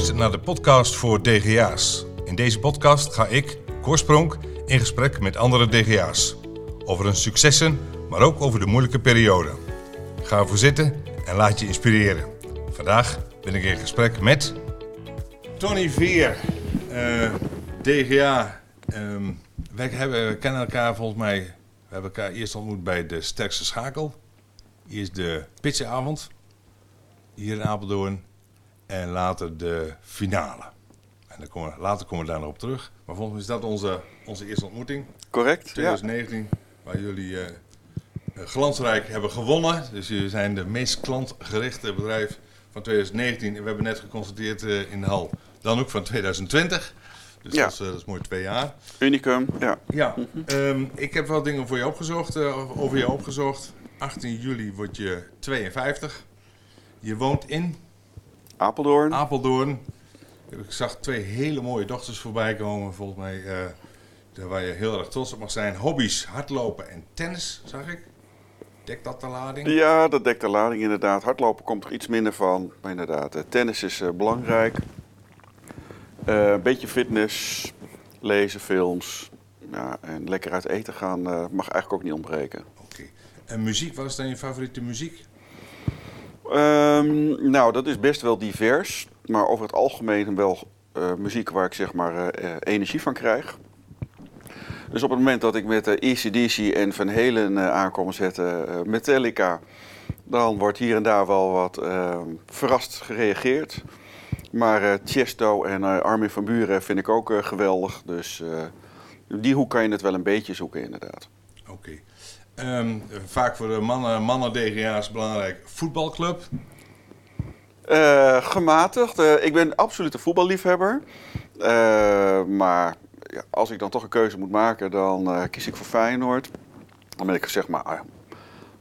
luistert naar de podcast voor DGA's. In deze podcast ga ik, Korspronk, in gesprek met andere DGA's. Over hun successen, maar ook over de moeilijke periode. Ga ervoor zitten en laat je inspireren. Vandaag ben ik in gesprek met... Tony Vier, eh, DGA. Ehm, wij hebben, we kennen elkaar volgens mij... We hebben elkaar eerst ontmoet bij de sterkste schakel. Is de pitsenavond. Hier in Apeldoorn. En later de finale. En dan komen, later komen we daar nog op terug. Maar volgens mij is dat onze, onze eerste ontmoeting. Correct? Ja. 2019, waar jullie eh, eh, glansrijk hebben gewonnen. Dus jullie zijn de meest klantgerichte bedrijf van 2019. En we hebben net geconstateerd eh, in de hal, dan ook van 2020. Dus Ja. dat, is, dat is mooi twee jaar. Unicum, ja. Ja, ehm, ik heb wel dingen voor je opgezocht, over je opgezocht. 18 juli word je 52. Je woont in Apeldoorn. Apeldoorn. Ik zag twee hele mooie dochters voorbij komen, volgens mij. eh, daar waar je heel erg trots op mag zijn. Hobby's, hardlopen en tennis, zag ik. Dekt dat de lading? Ja, dat dekt de lading inderdaad. Hardlopen komt er iets minder van. Maar inderdaad, eh, tennis is eh, belangrijk. Een beetje fitness, lezen, films. Ja, en lekker uit eten gaan mag eigenlijk ook niet ontbreken. Oké. En muziek, wat is dan je favoriete muziek? Ehm, nou, dat is best wel divers. Maar over het algemeen wel eh, muziek waar ik zeg maar eh, eh, energie van krijg. Dus op het moment dat ik met ECDC en Van Halen eh, aankom zetten, Metallica, dan wordt hier en daar wel wat eh, verrast gereageerd. Maar Chesto en Armin van Buren vind ik ook geweldig. Dus die hoek kan je het wel een beetje zoeken inderdaad. Oké. Ehm, vaak voor de mannen, mannen DGA's belangrijk. Voetbalclub. Eh, gematigd. Eh, ik ben absoluut een voetballiefhebber. Eh, maar ja, als ik dan toch een keuze moet maken, dan kies ik voor Feyenoord. Dan ben ik zeg maar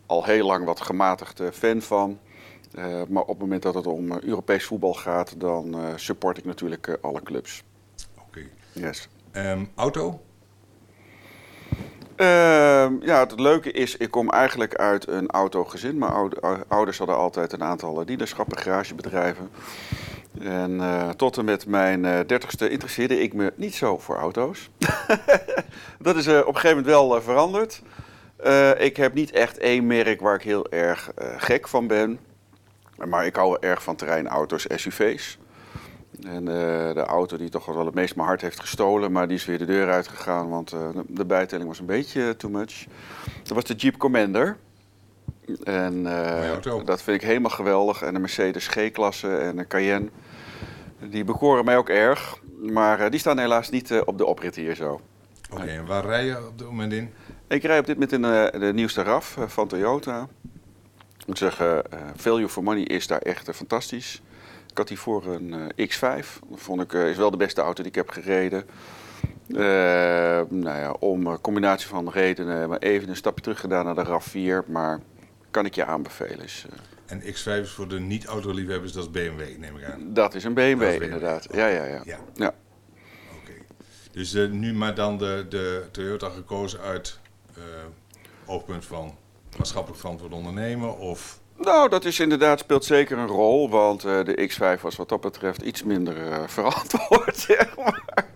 al heel lang wat gematigd eh, fan van. Maar op het moment dat het om Europees voetbal gaat, dan support ik natuurlijk alle clubs. Oké. Yes. Ehm, auto. Ehm, ja, het leuke is, ik kom eigenlijk uit een autogezin. Mijn oude- ou- ouders hadden altijd een aantal eh, dealerschappen, garagebedrijven. En eh, tot en met mijn eh, dertigste interesseerde ik me niet zo voor auto's. dat is op een gegeven moment wel veranderd. Ik heb niet echt één merk waar ik heel erg gek van ben. Maar ik hou erg van terreinauto's, SUV's. En eh, de auto die toch wel het meest mijn hart heeft gestolen, maar die is weer de deur uitgegaan, want eh, de, bijtelling was een beetje too much. Dat was de Jeep Commander. En auto. dat vind ik helemaal geweldig. En de Mercedes G-klasse en de Cayenne. Die bekoren mij ook erg. Maar die staan helaas niet op de oprit hier zo. Oké, en waar rij je op dit moment in? Ik rij op dit moment in de nieuwste RAV eh, van Toyota. Ik moet zeggen, value for money is daar echt fantastisch. Ik had hiervoor een eh, X5. Dat vond ik, eh, is wel de beste auto die ik heb gereden. Eh, nou ja, om een combinatie van redenen, maar even een stapje terug gedaan naar de RAV4. Maar kan ik je aanbevelen. Is, En X5 is voor de niet-autoliefhebbers, dat is BMW, neem ik aan. dat is een BMW, Dat is BMW. inderdaad. Ja, ja, ja. Ja. ja. Oké. Dus nu maar dan de, de Toyota gekozen uit oogpunt van maatschappelijk verantwoord ondernemen of... Nou, dat is inderdaad, speelt zeker een rol. Want eh, de X5 was wat dat betreft iets minder eh, verantwoord, zeg maar.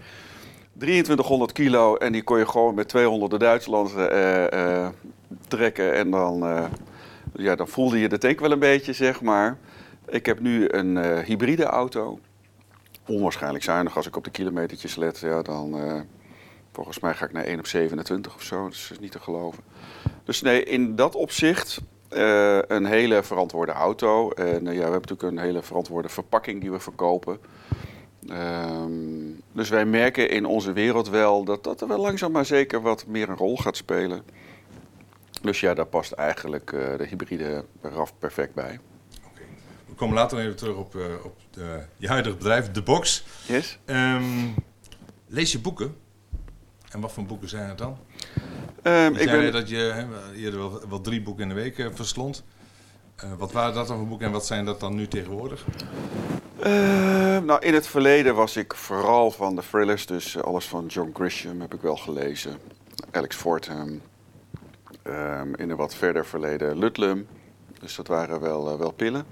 2300 kilo en die kon je gewoon met 200 de Duitsland eh, trekken. En dan, ja, dan voelde je de tank wel een beetje, zeg maar. Ik heb nu een hybride auto. Onwaarschijnlijk zuinig als ik op de kilometertjes let. Ja, dan, volgens mij ga ik naar 1 op 27 of zo. Dus dat is niet te geloven. Dus nee, in dat opzicht eh, een hele verantwoorde auto. En eh, ja, we hebben natuurlijk een hele verantwoorde verpakking die we verkopen. Ehm, dus wij merken in onze wereld wel dat dat er wel langzaam maar zeker wat meer een rol gaat spelen. Dus ja, daar past eigenlijk eh, de hybride RAF perfect bij. We komen later even terug op, op de, je huidige bedrijf, De Box. Yes? Ehm, lees je boeken? En wat voor boeken zijn het dan? Je ik zei ben, dat je eerder wel, wel drie boeken in de week eh, verslond. Eh, wat waren dat dan voor boeken en wat zijn dat dan nu tegenwoordig? Ehm, nou, in het verleden was ik vooral van de thrillers, dus eh, alles van John Grisham heb ik wel gelezen. Alex Fortham. Ehm, in een wat verder verleden Ludlum. Dus dat waren wel, wel pillen.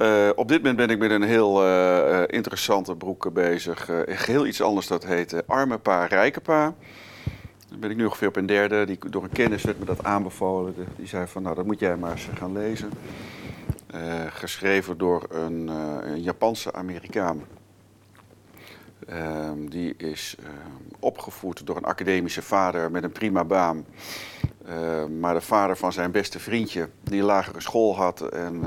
Uh, op dit moment ben ik met een heel uh, interessante broek bezig. Uh, heel iets anders, dat heet Arme Pa, Rijke Pa. Daar ben ik nu ongeveer op een derde. Die, door een kennis werd me dat aanbevolen. Die zei van, nou, dat moet jij maar eens gaan lezen. geschreven door een, een Japanse Amerikaan. Ehm, die is ehm, opgevoed door een academische vader met een prima baan. Ehm, maar de vader van zijn beste vriendje, die een lagere school had en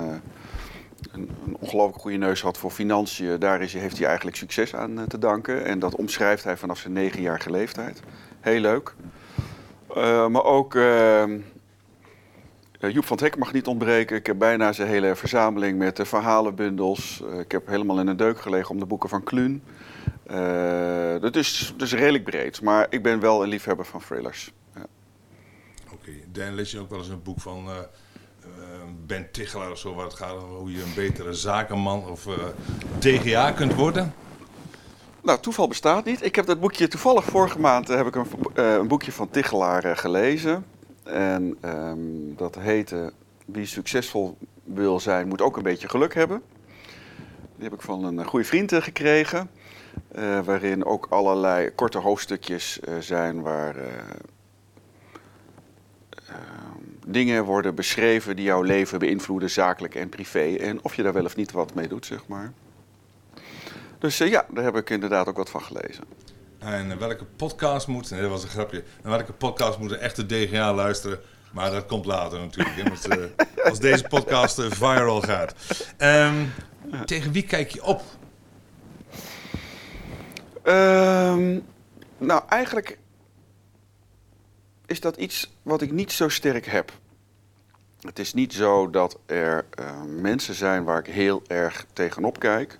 een, een ongelooflijk goede neus had voor financiën, daar is, heeft hij eigenlijk succes aan eh, te danken. En dat omschrijft hij vanaf zijn negenjarige leeftijd. Heel leuk. Uh, maar ook uh, Joep van het Hek mag niet ontbreken. Ik heb bijna zijn hele verzameling met uh, verhalenbundels. ik heb helemaal in een deuk gelegen om de boeken van Kluun. dat is dus redelijk breed, maar ik ben wel een liefhebber van thrillers. Ja. Oké. Dan lees je ook wel eens een boek van Ben Tichelaar of zo, waar het gaat over hoe je een betere zakenman of DGA kunt worden? Nou, toeval bestaat niet. Ik heb dat boekje toevallig vorige maand heb ik een, uh, een boekje van Tichelaar uh, gelezen. En um, dat heette Wie succesvol wil zijn, moet ook een beetje geluk hebben. Die heb ik van een goede vriend gekregen. waarin ook allerlei korte hoofdstukjes zijn waar dingen worden beschreven die jouw leven beïnvloeden, zakelijk en privé. En of je daar wel of niet wat mee doet, zeg maar. Dus uh, ja, daar heb ik inderdaad ook wat van gelezen. En welke podcast moet, nee, dat was een grapje, en welke podcast moet een echte DGA luisteren? Maar dat komt later natuurlijk, hè, als, uh, als, deze podcast uh, viral gaat. Um, tegen wie kijk je op? Um, nou, eigenlijk is dat iets wat ik niet zo sterk heb. Het is niet zo dat er uh, mensen zijn waar ik heel erg tegenop kijk.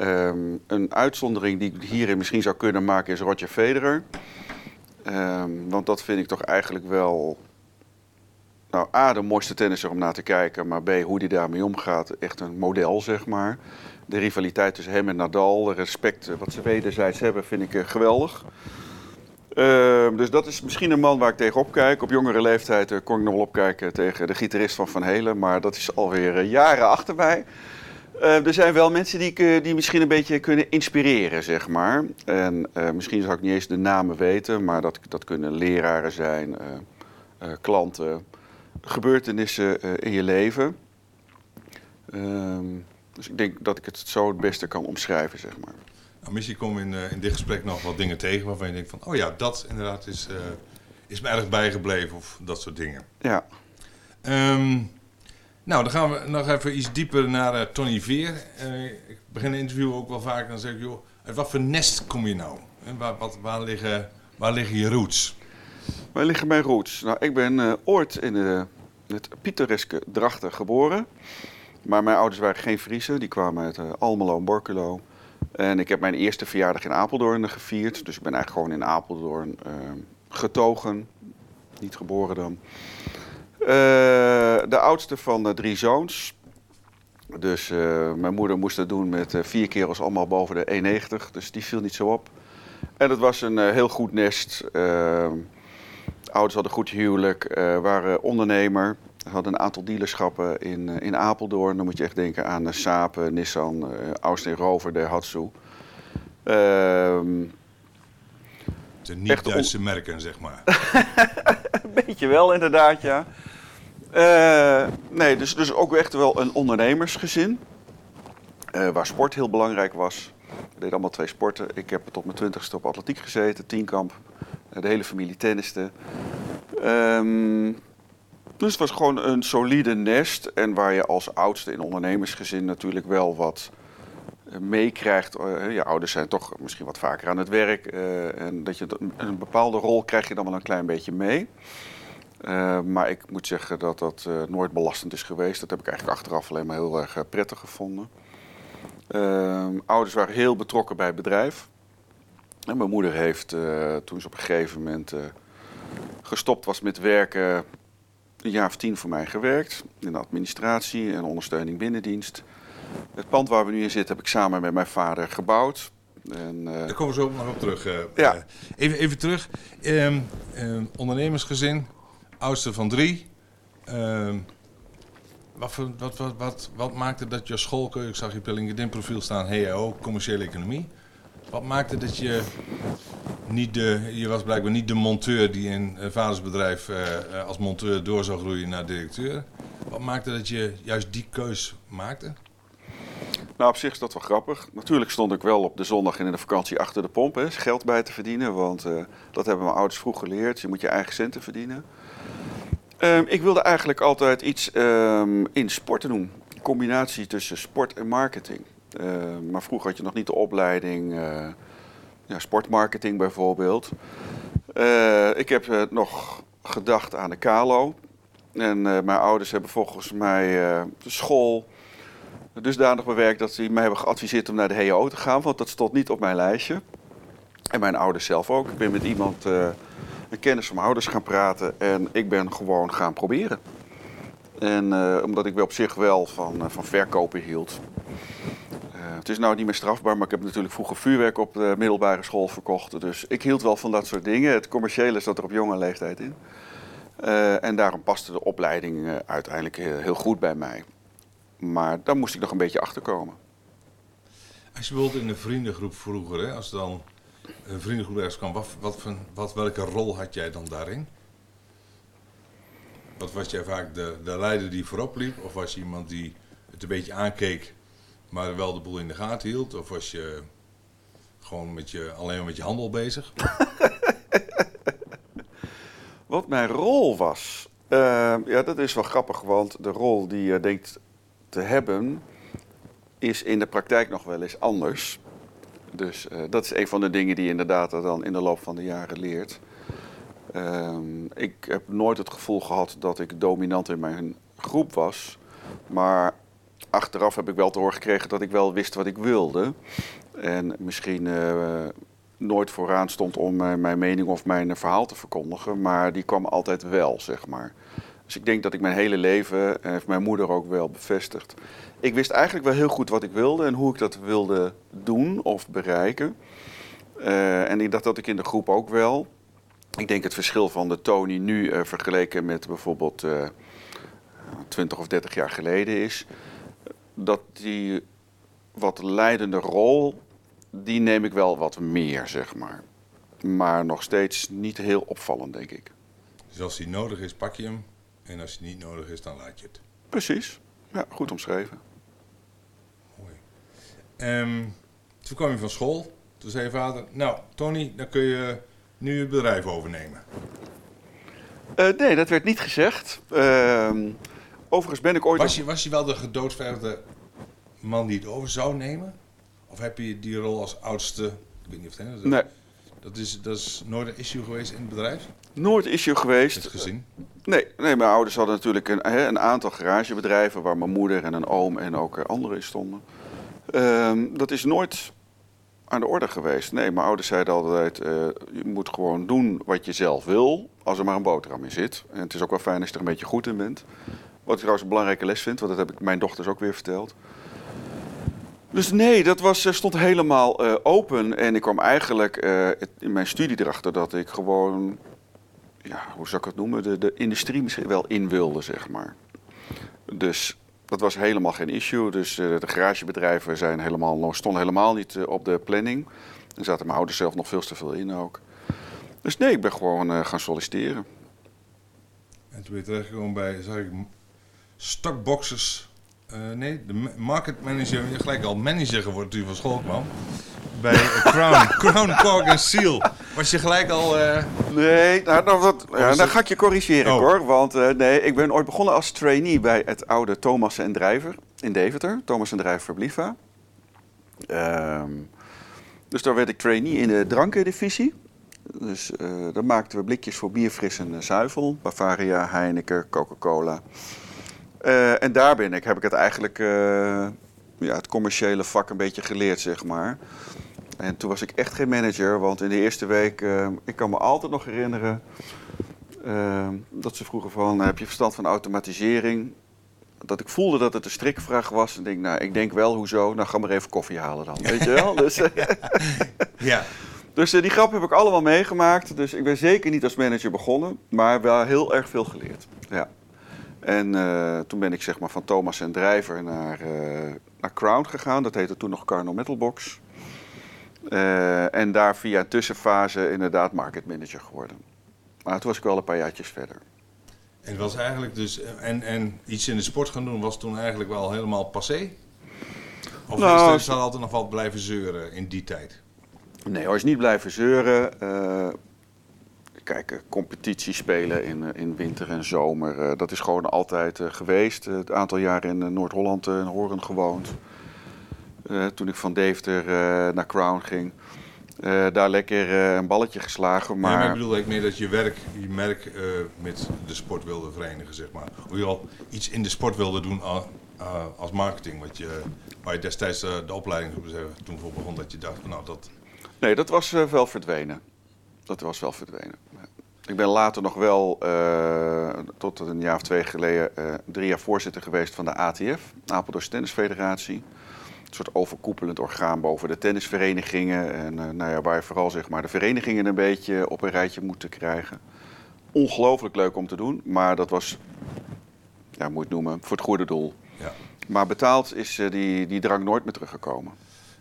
Um, een uitzondering die ik hierin misschien zou kunnen maken is Roger Federer. Um, want dat vind ik toch eigenlijk wel. Nou, A, de mooiste tennisser om naar te kijken. Maar B, hoe hij daarmee omgaat. Echt een model, zeg maar. De rivaliteit tussen hem en Nadal. De respect wat ze wederzijds hebben, vind ik uh, geweldig. Uh, dus dat is misschien een man waar ik tegenop kijk. Op jongere leeftijd uh, kon ik nog wel opkijken tegen de gitarist van Van Helen. Maar dat is alweer jaren achter mij. Ehm, er zijn wel mensen die, eh, die misschien een beetje kunnen inspireren, zeg maar. En misschien zou ik niet eens de namen weten. Maar dat, dat kunnen leraren zijn, klanten, gebeurtenissen in je leven. Ehm, dus ik denk dat ik het zo het beste kan omschrijven, zeg maar. Nou, misschien komen in, uh, in dit gesprek nog wat dingen tegen waarvan je denkt van... oh ja, dat inderdaad is, is me erg bijgebleven of dat soort dingen. Ja. Um, nou, dan gaan we nog even iets dieper naar uh, Tony Veer. ik begin een interview ook wel vaak dan zeg ik... joh, uit wat voor nest kom je nou? En waar, wat, waar, liggen, waar liggen je roots? Waar liggen mijn roots? Nou, ik ben ooit in het pittoreske Drachten geboren... Maar mijn ouders waren geen Friesen, die kwamen uit Almelo en Borculo. En ik heb mijn eerste verjaardag in Apeldoorn gevierd. Dus ik ben eigenlijk gewoon in Apeldoorn getogen. Niet geboren dan. Uh, de oudste van de drie zoons. Dus uh, mijn moeder moest dat doen met vier kerels allemaal boven de 1,90. Dus die viel niet zo op. En het was een heel goed nest. Ehm, ouders hadden goed huwelijk, waren ondernemer hadden een aantal dealerschappen in, in Apeldoorn. Dan moet je echt denken aan Saab, uh, Nissan, Austin Rover, Daihatsu. Ehm de niet-Duitse merken, zeg maar. een beetje wel, inderdaad, ja. Nee, dus, dus ook echt wel een ondernemersgezin. waar sport heel belangrijk was. We deden allemaal twee sporten. Ik heb tot mijn twintigste op atletiek gezeten, tienkamp. de hele familie tenniste. Um, dus het was gewoon een solide nest. En waar je als oudste in ondernemersgezin natuurlijk wel wat eh, meekrijgt. Je ouders zijn toch misschien wat vaker aan het werk. En dat je een bepaalde rol krijg je dan wel een klein beetje mee. Uh, maar ik moet zeggen dat dat nooit belastend is geweest. Dat heb ik eigenlijk achteraf alleen maar heel erg prettig gevonden. Ehm, ouders waren heel betrokken bij het bedrijf. En mijn moeder heeft toen ze op een gegeven moment gestopt was met werken een jaar of tien voor mij gewerkt. In de administratie en ondersteuning binnendienst. Het pand waar we nu in zitten heb ik samen met mijn vader gebouwd. En, uh... Daar komen we zo nog op terug. Uh, ja. Uh, even, even terug. Um, um, ondernemersgezin, oudste van drie. Um, wat, wat, wat, wat, wat maakte dat je schoolkeuze, ik zag je op je LinkedIn profiel staan, HAO, commerciële economie. Wat maakte dat je niet de, je was blijkbaar niet de monteur die in een vadersbedrijf uh, als monteur door zou groeien naar directeur. Wat maakte dat je juist die keus maakte? Nou, op zich is dat wel grappig. Natuurlijk stond ik wel op de zondag in de vakantie achter de pomp, hè, geld bij te verdienen. Want uh, dat hebben mijn ouders vroeg geleerd. Je moet je eigen centen verdienen. Um, ik wilde eigenlijk altijd iets um, in sporten doen. Combinatie tussen sport en marketing. Uh, maar vroeger had je nog niet de opleiding uh, ja, sportmarketing bijvoorbeeld. Uh, ik heb nog gedacht aan de Kalo. En mijn ouders hebben volgens mij de school dusdanig bewerkt dat ze mij hebben geadviseerd om naar de HO te gaan. Want dat stond niet op mijn lijstje. En mijn ouders zelf ook. Ik ben met iemand, een kennis van mijn ouders gaan praten. En ik ben gewoon gaan proberen. En omdat ik wel op zich wel van, van verkopen hield. Het is nou niet meer strafbaar, maar ik heb natuurlijk vroeger vuurwerk op de middelbare school verkocht. Dus ik hield wel van dat soort dingen. Het commerciële zat er op jonge leeftijd in. En daarom paste de opleiding uiteindelijk heel, goed bij mij. Maar daar moest ik nog een beetje achter komen. Als je bijvoorbeeld in een vriendengroep vroeger, hè, als dan een vriendengroep ergens kwam, wat, wat, wat, welke rol had jij dan daarin? Wat was jij vaak de, de leider die voorop liep? Of was je iemand die het een beetje aankeek maar wel de boel in de gaten hield? Of was je gewoon met je, alleen met je handel bezig? Wat mijn rol was? Uh, ja, dat is wel grappig, want de rol die je denkt te hebben, is in de praktijk nog wel eens anders. Dus uh, dat is een van de dingen die je inderdaad dan in de loop van de jaren leert. Uh, ik heb nooit het gevoel gehad dat ik dominant in mijn groep was. Maar achteraf heb ik wel te horen gekregen dat ik wel wist wat ik wilde. En misschien uh, nooit vooraan stond om uh, mijn mening of mijn verhaal te verkondigen, maar die kwam altijd wel, zeg maar. Dus ik denk dat ik mijn hele leven, en heeft mijn moeder ook wel bevestigd, ik wist eigenlijk wel heel goed wat ik wilde en hoe ik dat wilde doen of bereiken. Uh, en ik dacht dat ik in de groep ook wel. Ik denk het verschil van de Tony nu vergeleken met bijvoorbeeld 20 of 30 jaar geleden is dat die wat leidende rol, die neem ik wel wat meer, zeg maar. Maar nog steeds niet heel opvallend, denk ik. Dus als die nodig is, pak je hem. En als hij niet nodig is, dan laat je het. Precies. Ja, goed omschreven. Mooi. Um, toen kwam je van school. Toen zei je vader, nou Tony, dan kun je nu het bedrijf overnemen. Uh, nee, dat werd niet gezegd. Uh, Overigens ben ik ooit... Was je, was je wel de gedoodverfde man die het over zou nemen? Of heb je die rol als oudste... Ik weet niet of het... Hè, nee. Dat is, dat is nooit een issue geweest in het bedrijf? Nooit issue geweest. Het gezien? Nee, nee, mijn ouders hadden natuurlijk een, een aantal garagebedrijven... waar mijn moeder en een oom en ook anderen in stonden. Um, dat is nooit aan de orde geweest. Nee, mijn ouders zeiden altijd: uh, je moet gewoon doen wat je zelf wil, als er maar een boterham in zit. En het is ook wel fijn als je er een beetje goed in bent. Wat ik trouwens een belangrijke les vind, want dat heb ik mijn dochters ook weer verteld. Dus nee, dat was, eh, stond helemaal uh, open. En ik kwam eigenlijk uh, in mijn studie erachter dat ik gewoon, ja, hoe zou ik het noemen, de, de industrie misschien wel in wilde, zeg maar. Dus dat was helemaal geen issue. Dus de garagebedrijven zijn helemaal, stonden helemaal niet op de planning. Er zaten mijn ouders zelf nog veel te veel in ook. Dus nee, ik ben gewoon gaan solliciteren. En toen ben je terechtgekomen bij, zag ik, stockboxers. Uh, nee, de market manager, je gelijk al manager geworden toen je van school kwam. Bij Crown, Crown, Cork en Seal. Was je gelijk al... Uh... Nee, nou, nou, wat, ja, dan ga ik je corrigeren oh. hoor. Want nee, ik ben ooit begonnen als trainee bij het oude Thomas en Drijver in Deventer. Thomas en Drijver Verblifa. Um, dus daar werd ik trainee in de drankendivisie. Dus daar maakten we blikjes voor bier, fris en zuivel. Bavaria, Heineken, Coca-Cola. Uh, en daar ben ik, heb ik het eigenlijk, uh, ja, het commerciële vak een beetje geleerd, zeg maar. En toen was ik echt geen manager, want in de eerste week, uh, ik kan me altijd nog herinneren dat ze vroegen van, heb je verstand van automatisering? Dat ik voelde dat het een strikvraag was en denk, nou, ik denk wel, hoezo? Nou, ga maar even koffie halen dan, weet je wel? Dus, ja. Dus die grap heb ik allemaal meegemaakt. Dus ik ben zeker niet als manager begonnen, maar wel heel erg veel geleerd. Ja. En eh, toen ben ik zeg maar van Thomas en Drijver naar, eh, naar Crown gegaan. Dat heette toen nog Carnal Metalbox. Uh, en daar via een tussenfase inderdaad market manager geworden. Maar toen was ik wel een paar jaartjes verder. En, was eigenlijk dus, en, en iets in de sport gaan doen was toen eigenlijk wel helemaal passé? Of nou, is er altijd nog wat blijven zeuren in die tijd? Nee hoor, is niet blijven zeuren. Kijk, competitie spelen in, in winter en zomer, uh, dat is gewoon altijd uh, geweest. Het aantal jaren in Noord-Holland en Horen gewoond. toen ik van Deventer naar Crown ging. daar lekker een balletje geslagen. Maar... Nee, maar ik bedoel ik meer dat je werk, je merk met de sport wilde verenigen, zeg maar. Hoe je al iets in de sport wilde doen als marketing. Wat je, waar je destijds de opleiding toen voor begon, dat je dacht, nou dat Nee, dat was wel verdwenen. Dat was wel verdwenen. Ik ben later nog wel, uh, tot een jaar of twee geleden, uh, drie jaar voorzitter geweest van de ATF, Apeldoorn Tennisfederatie. Een soort overkoepelend orgaan boven de tennisverenigingen. En nou ja, waar je vooral zeg maar, de verenigingen een beetje op een rijtje moeten krijgen. Ongelooflijk leuk om te doen, maar dat was, ja, moet je het noemen, voor het goede doel. Ja. Maar betaald is die, die drang nooit meer teruggekomen.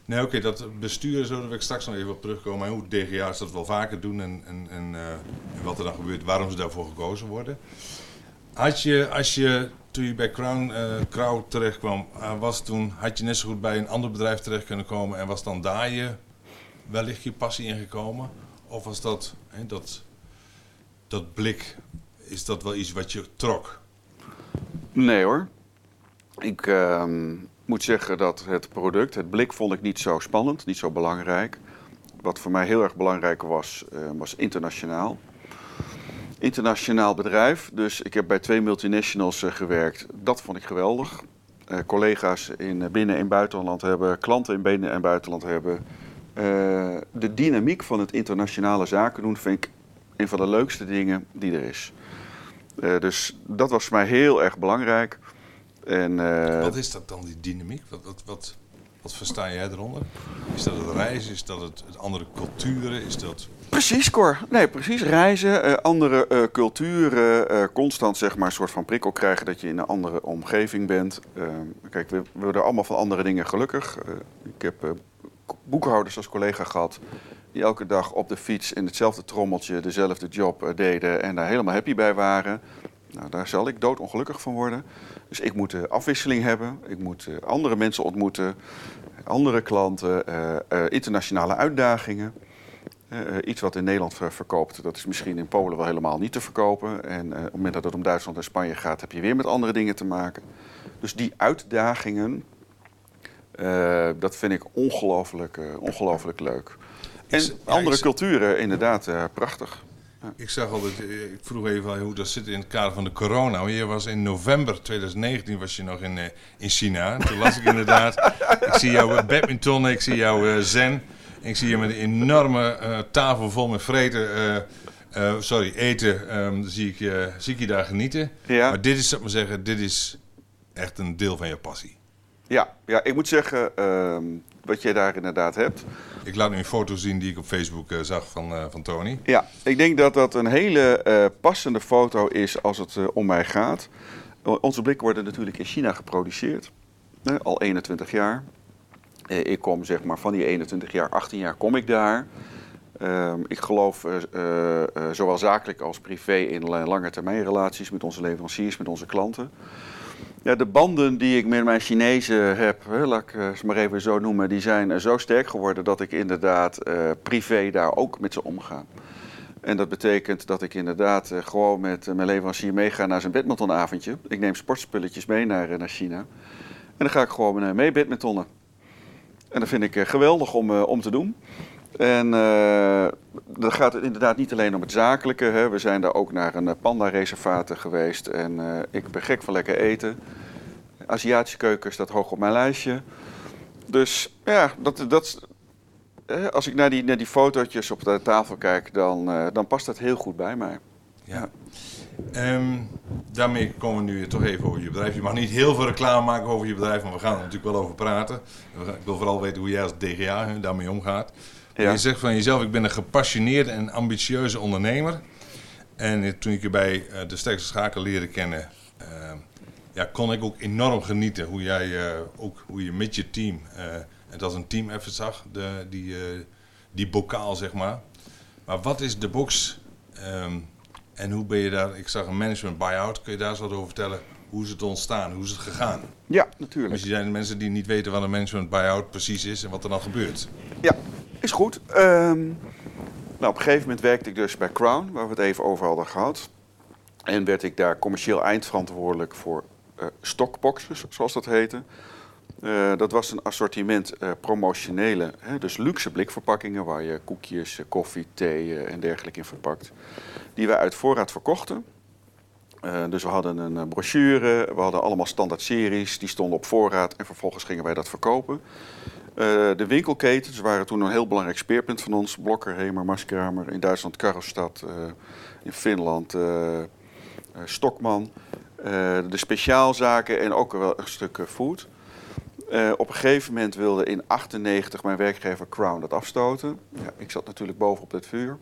Nee, oké, dat bestuur, zo wil ik straks nog even op terugkomen. En hoe DGA's dat wel vaker doen en, en, uh, en, wat er dan gebeurt, waarom ze daarvoor gekozen worden. Had je, als je, toen je bij Crown, uh, Crow terechtkwam, uh, was toen, had je net zo goed bij een ander bedrijf terecht kunnen komen en was dan daar je wellicht je passie ingekomen? Of was dat, dat, dat blik, is dat wel iets wat je trok? Nee hoor. Ik, ehm, moet zeggen dat het product, het blik vond ik niet zo spannend, niet zo belangrijk. Wat voor mij heel erg belangrijk was, uh, was internationaal. Internationaal bedrijf, dus ik heb bij twee multinationals uh, gewerkt. Dat vond ik geweldig. Uh, collega's in binnen- en buitenland hebben, klanten in binnen- en buitenland hebben. de dynamiek van het internationale zaken doen vind ik een van de leukste dingen die er is. dus dat was voor mij heel erg belangrijk. En, uh, wat is dat dan, die dynamiek? Wat, wat, wat, wat versta jij eronder? Is dat het reizen? Is dat het, het andere culturen? Is dat... Precies, Cor. Nee, precies. Reizen, uh, andere uh, culturen, constant zeg maar een soort van prikkel krijgen dat je in een andere omgeving bent. kijk, we, we worden allemaal van andere dingen gelukkig. ik heb boekhouders als collega gehad die elke dag op de fiets in hetzelfde trommeltje dezelfde job deden en daar helemaal happy bij waren. Nou, daar zal ik doodongelukkig van worden. Dus ik moet afwisseling hebben. Ik moet eh, andere mensen ontmoeten, andere klanten, eh, eh, internationale uitdagingen. iets wat in Nederland verkoopt, dat is misschien in Polen wel helemaal niet te verkopen. En op het moment dat het om Duitsland en Spanje gaat, heb je weer met andere dingen te maken. Dus die uitdagingen, dat vind ik ongelooflijk, ongelooflijk leuk. En andere culturen, inderdaad, prachtig. Ik zag altijd, eh, ik vroeg even hoe dat zit in het kader van de corona. Je was in november 2019 was je nog in, uh, in China. En toen las ik inderdaad, ik zie jou badminton, ik zie jou uh, zen. Ik zie je met een enorme uh, tafel vol met vreten, sorry, eten. Um, zie, ik, zie ik je daar genieten. Ja. Maar dit is, zou ik maar zeggen, dit is echt een deel van je passie. Ja, ja ik moet zeggen, ehm, wat jij daar inderdaad hebt. Ik laat nu een foto zien die ik op Facebook uh, zag van, uh, van Tony. Ja, ik denk dat dat een hele uh, passende foto is als het om mij gaat. Onze blikken worden natuurlijk in China geproduceerd. al 21 jaar. ik kom zeg maar van die 21 jaar, 18 jaar kom ik daar. Ehm, ik geloof zowel zakelijk als privé in lange termijn relaties met onze leveranciers, met onze klanten. Ja, de banden die ik met mijn Chinezen heb, laat ik ze maar even zo noemen, die zijn zo sterk geworden dat ik inderdaad uh, privé daar ook met ze omga. En dat betekent dat ik inderdaad gewoon met mijn leverancier meega naar zijn badmintonavondje. Ik neem sportspulletjes mee naar, naar China. En dan ga ik gewoon mee badmintonnen. En dat vind ik geweldig om, om te doen. En uh, dan gaat inderdaad niet alleen om het zakelijke. Hè. We zijn daar ook naar een panda-reservaat geweest. En uh, ik ben gek van lekker eten. Aziatische keuken staat hoog op mijn lijstje. Dus ja, dat, dat, als ik naar die, naar die fotootjes op de tafel kijk, dan, dan past dat heel goed bij mij. Ja. Um, daarmee komen we nu toch even over je bedrijf. Je mag niet heel veel reclame maken over je bedrijf, maar we gaan er natuurlijk wel over praten. Ik wil vooral weten hoe jij als DGA daarmee omgaat. Je zegt van jezelf, ik ben een gepassioneerde en ambitieuze ondernemer. En toen ik je bij eh, de sterkste schakel leerde kennen, ehm, ja, kon ik ook enorm genieten hoe jij eh, ook hoe je met je team het als een team even zag, de, die, die bokaal zeg maar. Maar wat is de box ehm, en hoe ben je daar? Ik zag een management buyout. Kun je daar eens wat over vertellen? Hoe is het ontstaan? Hoe is het gegaan? Ja, natuurlijk. Misschien zijn er mensen die niet weten wat een management buyout precies is en wat er dan gebeurt. Ja, is goed. Ehm, nou, op een gegeven moment werkte ik dus bij Crown, waar we het even over hadden gehad. En werd ik daar commercieel eindverantwoordelijk voor uh, stockboxes, zoals dat heette. Uh, dat was een assortiment uh, promotionele, hè, dus luxe blikverpakkingen waar je koekjes, koffie, thee en dergelijke in verpakt. Die we uit voorraad verkochten. dus we hadden een brochure, we hadden allemaal standaard series, die stonden op voorraad en vervolgens gingen wij dat verkopen. Uh, de winkelketens waren toen een heel belangrijk speerpunt van ons. Blokker, Hemer, Maskramer. In Duitsland Karlstad. Uh, in Finland uh, Stokman. de speciaalzaken en ook wel een stuk food. op een gegeven moment wilde in 98 mijn werkgever Crown dat afstoten. Ja, ik zat natuurlijk boven op het vuur.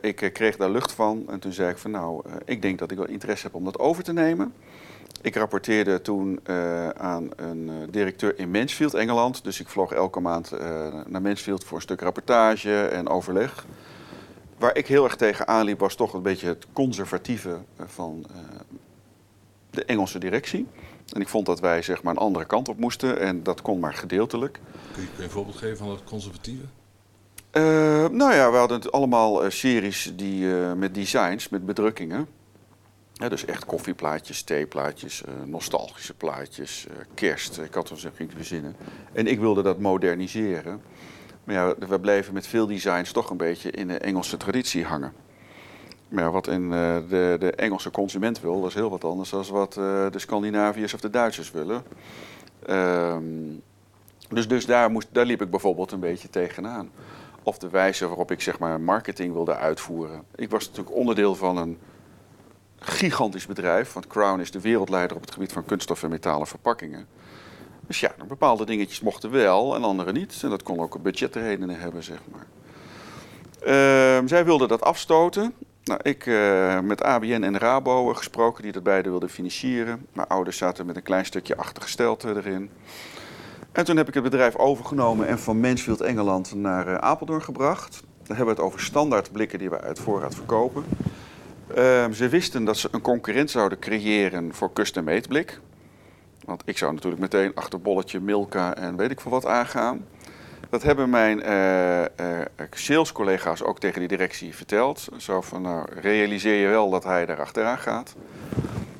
ik kreeg daar lucht van en toen zei ik van nou, ik denk dat ik wel interesse heb om dat over te nemen. Ik rapporteerde toen uh, aan een uh, directeur in Mansfield, Engeland. Dus ik vloog elke maand uh, naar Mansfield voor een stuk rapportage en overleg. Waar ik heel erg tegen aanliep was toch een beetje het conservatieve van de Engelse directie. En ik vond dat wij zeg maar een andere kant op moesten en dat kon maar gedeeltelijk. Kun je, kun je een voorbeeld geven van dat conservatieve? nou ja, we hadden allemaal series die, met designs, met bedrukkingen dus echt koffieplaatjes, theeplaatjes, uh, nostalgische plaatjes, uh, kerst. Ik had zo ging verzinnen. En ik wilde dat moderniseren. Maar ja, we bleven met veel designs toch een beetje in de Engelse traditie hangen. Maar ja, wat in, uh, de, de, Engelse consument wil, dat is heel wat anders dan wat de Scandinaviërs of de Duitsers willen. Um, dus dus daar, moest, daar liep ik bijvoorbeeld een beetje tegenaan. Of de wijze waarop ik zeg maar marketing wilde uitvoeren. Ik was natuurlijk onderdeel van een gigantisch bedrijf, want Crown is de wereldleider op het gebied van kunststof en metalen verpakkingen. Dus ja, bepaalde dingetjes mochten wel en andere niet. En dat kon ook budgetredenen hebben, zeg maar. Uh, zij wilden dat afstoten. Nou, ik uh, met ABN en Rabo gesproken, die dat beide wilden financieren. Mijn ouders zaten met een klein stukje achtergesteld erin. En toen heb ik het bedrijf overgenomen en van Mansfield, Engeland, naar uh, Apeldoorn gebracht. Dan hebben we het over standaard blikken die we uit voorraad verkopen. Ehm, ze wisten dat ze een concurrent zouden creëren voor custom-made blik. Want ik zou natuurlijk meteen achter bolletje, Milka en weet ik veel wat aangaan. Dat hebben mijn uh, uh, salescollega's ook tegen die directie verteld. Zo van, nou, realiseer je wel dat hij daar achteraan gaat.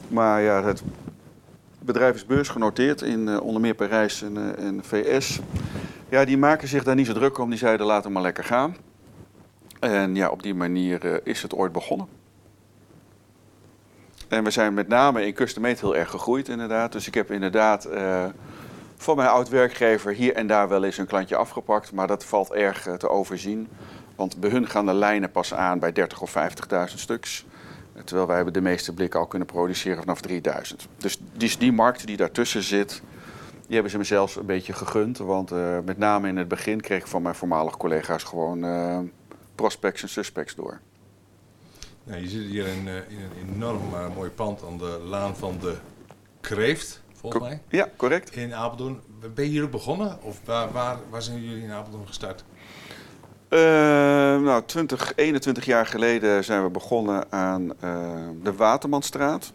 Maar ja, het bedrijf is beursgenoteerd in onder meer Parijs en, en VS. Ja, die maken zich daar niet zo druk om. Die zeiden, laat hem maar lekker gaan. En ja, op die manier is het ooit begonnen. En we zijn met name in custom made heel erg gegroeid inderdaad. Dus ik heb inderdaad uh, van mijn oud-werkgever hier en daar wel eens een klantje afgepakt. Maar dat valt erg uh, te overzien. Want bij hun gaan de lijnen pas aan bij 30 of 50.000 stuks. Terwijl wij de meeste blikken al kunnen produceren vanaf 3000. Dus die, die markt die daartussen zit, die hebben ze me zelfs een beetje gegund. Want uh, met name in het begin kreeg ik van mijn voormalige collega's gewoon prospects en suspects door. Nou, je zit hier in, uh, in een enorm uh, mooi pand aan de Laan van de Kreeft, volgens mij. Ja, correct. In Apeldoorn. Ben je hier ook begonnen? Of waar, waar, waar zijn jullie in Apeldoorn gestart? Uh, nou, 20, 21 jaar geleden zijn we begonnen aan de Watermanstraat.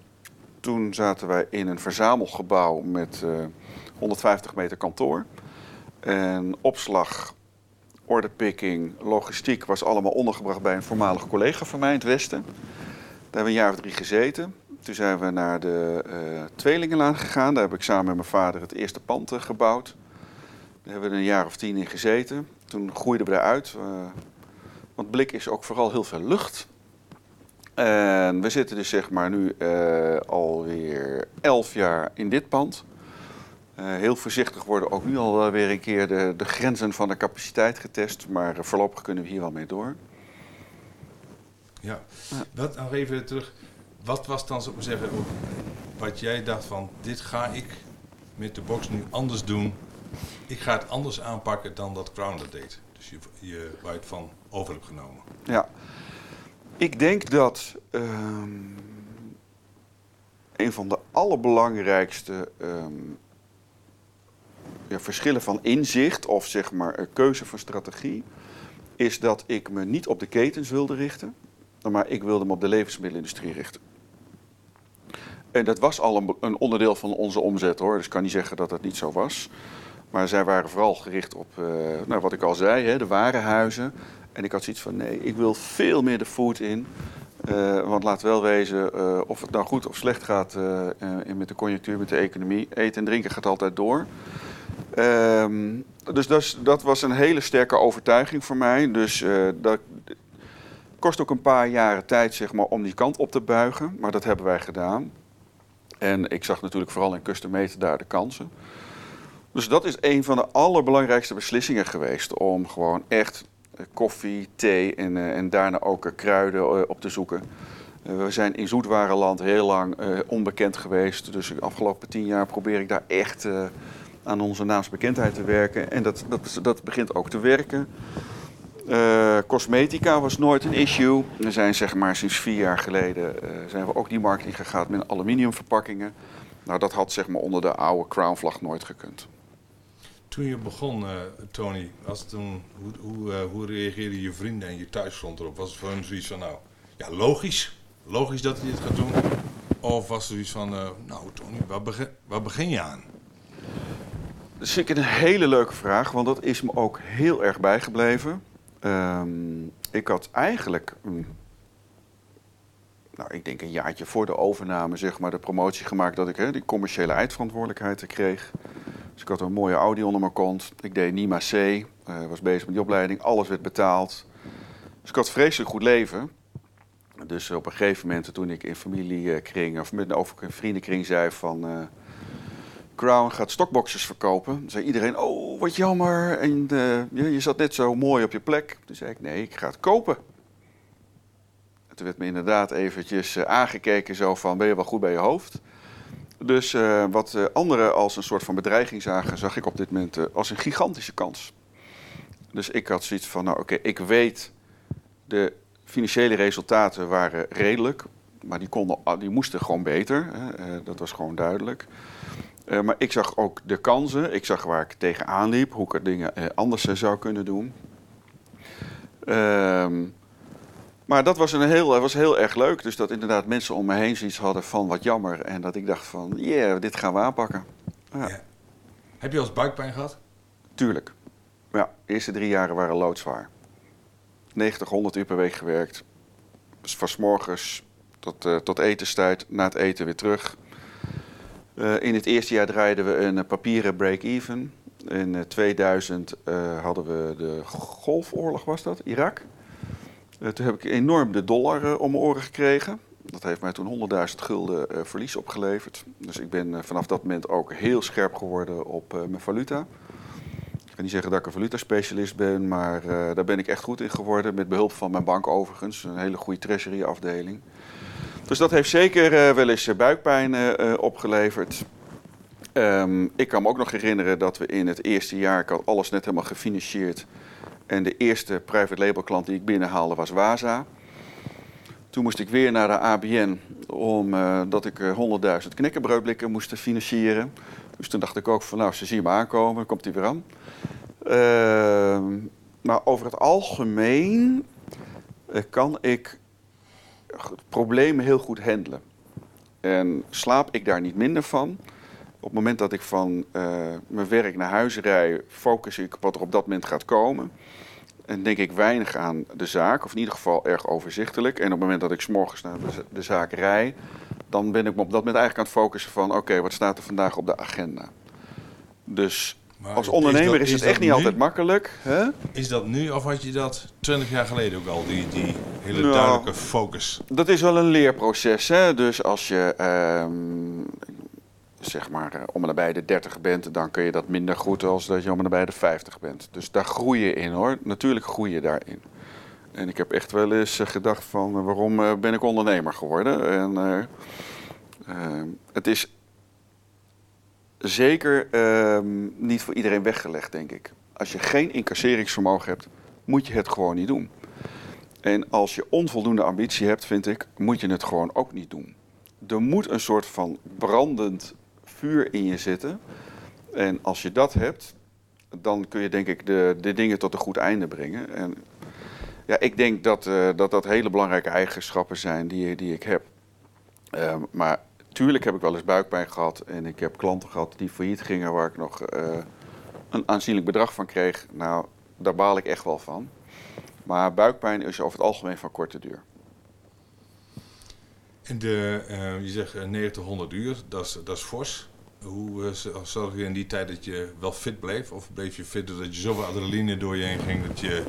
Toen zaten wij in een verzamelgebouw met 150 meter kantoor. En opslag ordepicking, logistiek was allemaal ondergebracht bij een voormalig collega van mij in het Westen. Daar hebben we een jaar of drie gezeten. Toen zijn we naar de uh, Tweelingenlaan gegaan. Daar heb ik samen met mijn vader het eerste pand uh, gebouwd. Daar hebben we een jaar of tien in gezeten. Toen groeiden we eruit. Uh, want blik is ook vooral heel veel lucht. En we zitten dus zeg maar nu alweer elf jaar in dit pand. Uh, heel voorzichtig worden ook nu al weer een keer de, de grenzen van de capaciteit getest. Maar voorlopig kunnen we hier wel mee door. Ja, wat, nog even terug. Wat was dan, zou ik zeggen, wat jij dacht van... dit ga ik met de box nu anders doen. Ik ga het anders aanpakken dan dat Crown dat deed. Dus je, je, waar je het van over hebt genomen. Ja, ik denk dat... Uh, een van de allerbelangrijkste ehm, verschillen van inzicht of zeg maar keuze van strategie is dat ik me niet op de ketens wilde richten, maar ik wilde me op de levensmiddelenindustrie richten. En dat was al een, een onderdeel van onze omzet hoor, dus ik kan niet zeggen dat dat niet zo was. Maar zij waren vooral gericht op, uh, nou, wat ik al zei, hè, de warenhuizen. En ik had zoiets van, nee, ik wil veel meer de food in. Uh, want laat wel wezen, uh, of het nou goed of slecht gaat met de conjunctuur, met de economie. Eten en drinken gaat altijd door. Ehm, dus dat, was een hele sterke overtuiging voor mij. Dus uh, dat kost ook een paar jaren tijd zeg maar, om die kant op te buigen. Maar dat hebben wij gedaan. En ik zag natuurlijk vooral in made daar de kansen. Dus dat is een van de allerbelangrijkste beslissingen geweest. Om gewoon echt eh, koffie, thee en, uh, en daarna ook kruiden op te zoeken. we zijn in zoetwarenland heel lang onbekend geweest. Dus de afgelopen tien jaar probeer ik daar echt aan onze naamsbekendheid te werken. En dat, dat, dat begint ook te werken. Uh, cosmetica was nooit een issue. We zijn zeg maar sinds vier jaar geleden uh, zijn we ook die markt ingegaan met aluminiumverpakkingen. Nou, dat had zeg maar onder de oude Crown vlag nooit gekund. Toen je begon, uh, Tony, was toen, hoe, hoe, hoe reageerden je vrienden en je thuisfront erop? Was het voor hen zoiets van, nou, ja, logisch, logisch dat hij dit gaat doen? Of was er zoiets van, nou Tony, waar begin, waar begin je aan? Dat is een hele leuke vraag, want dat is me ook heel erg bijgebleven. Um, ik had eigenlijk, nou, ik denk een jaartje voor de overname, zeg maar, de promotie gemaakt dat ik die commerciële eindverantwoordelijkheid kreeg. Dus ik had een mooie Audi onder mijn kont. Ik deed NIMA C, uh, was bezig met die opleiding, alles werd betaald. Dus ik had vreselijk goed leven. Dus op een gegeven moment, toen ik in familiekring of met een vriendenkring zei van. Uh, Crown gaat stokboxers verkopen. Dan zei iedereen, oh, wat jammer. En uh, je, je, zat net zo mooi op je plek. Toen zei ik, nee, ik ga het kopen. En toen werd me inderdaad eventjes uh, aangekeken zo van, ben je wel goed bij je hoofd? Dus uh, wat anderen als een soort van bedreiging zagen, zag ik op dit moment als een gigantische kans. Dus ik had zoiets van, nou oké, ik weet, de financiële resultaten waren redelijk. Maar die, konden, die moesten gewoon beter, hè, dat was gewoon duidelijk. Uh, maar ik zag ook de kansen. Ik zag waar ik tegenaan liep. Hoe ik er dingen uh, anders uh, zou kunnen doen. Ehm, maar dat was, een heel, was heel erg leuk. Dus dat inderdaad mensen om me heen zoiets hadden van wat jammer. En dat ik dacht van, yeah, dit gaan we aanpakken. Ja. Ja. Heb je als buikpijn gehad? Tuurlijk. Ja, de eerste drie jaren waren loodzwaar. 90, 100 uur per week gewerkt. Dus van s morgens tot, tot etenstijd, na het eten weer terug uh, in het eerste jaar draaiden we een papieren break-even. In 2000 uh, eh, hadden we de Golfoorlog, was dat, Irak. Toen heb ik enorm de dollar om mijn oren gekregen. Dat heeft mij toen 100.000 gulden verlies opgeleverd. Dus ik ben vanaf dat moment ook heel scherp geworden op mijn valuta. Ik kan niet zeggen dat ik een valutaspecialist ben, maar daar ben ik echt goed in geworden. Met behulp van mijn bank overigens. Een hele goede treasury afdeling. Dus dat heeft zeker uh, wel eens eh, buikpijn uh, opgeleverd. Um, ik kan me ook nog herinneren dat we in het eerste jaar, alles net helemaal gefinancierd. En de eerste private label klant die ik binnenhaalde was Waza. Toen moest ik weer naar de ABN omdat ik 100.000 knekkenbroodblikken moest financieren. Dus toen dacht ik ook van nou, ze zien me aankomen, dan komt hij weer aan. Uh, maar over het algemeen kan ik problemen heel goed handelen. En slaap ik daar niet minder van. Op het moment dat ik van uh, mijn werk naar huis rij, focus ik op wat er op dat moment gaat komen. En denk ik weinig aan de zaak, of in ieder geval erg overzichtelijk. En op het moment dat ik s'morgens naar de, zaak rij, dan ben ik me op dat moment eigenlijk aan het focussen van... oké, wat staat er vandaag op de agenda? Dus als ondernemer is, het echt niet altijd makkelijk. Hè? Is dat nu of had je dat 20 jaar geleden ook al, die, die hele nou, duidelijke focus? Dat is wel een leerproces. Hè? Dus als je um, zeg maar eh, om en nabij de 30 bent, dan kun je dat minder goed als dat je om en nabij de 50 bent. Dus daar groei je in hoor. Natuurlijk groei je daarin. En ik heb echt wel eens eh, gedacht van eh, waarom ben ik ondernemer geworden? En uh, het is zeker ehm, niet voor iedereen weggelegd, denk ik. Als je geen incasseringsvermogen hebt, moet je het gewoon niet doen. En als je onvoldoende ambitie hebt, vind ik, moet je het gewoon ook niet doen. er moet een soort van brandend vuur in je zitten. En als je dat hebt, dan kun je denk ik de, de dingen tot een goed einde brengen. En ja, ik denk dat, uh, dat dat hele belangrijke eigenschappen zijn die, die ik heb. Uh, maar tuurlijk heb ik wel eens buikpijn gehad en ik heb klanten gehad die failliet gingen waar ik nog uh, een aanzienlijk bedrag van kreeg. Nou, daar baal ik echt wel van. Maar buikpijn is over het algemeen van korte duur. En de, je zegt 90, 100 uur, dat is, dat is fors. Hoe zorg je in die tijd dat je wel fit bleef? Of bleef je fit doordat je zoveel adrenaline door je heen ging dat je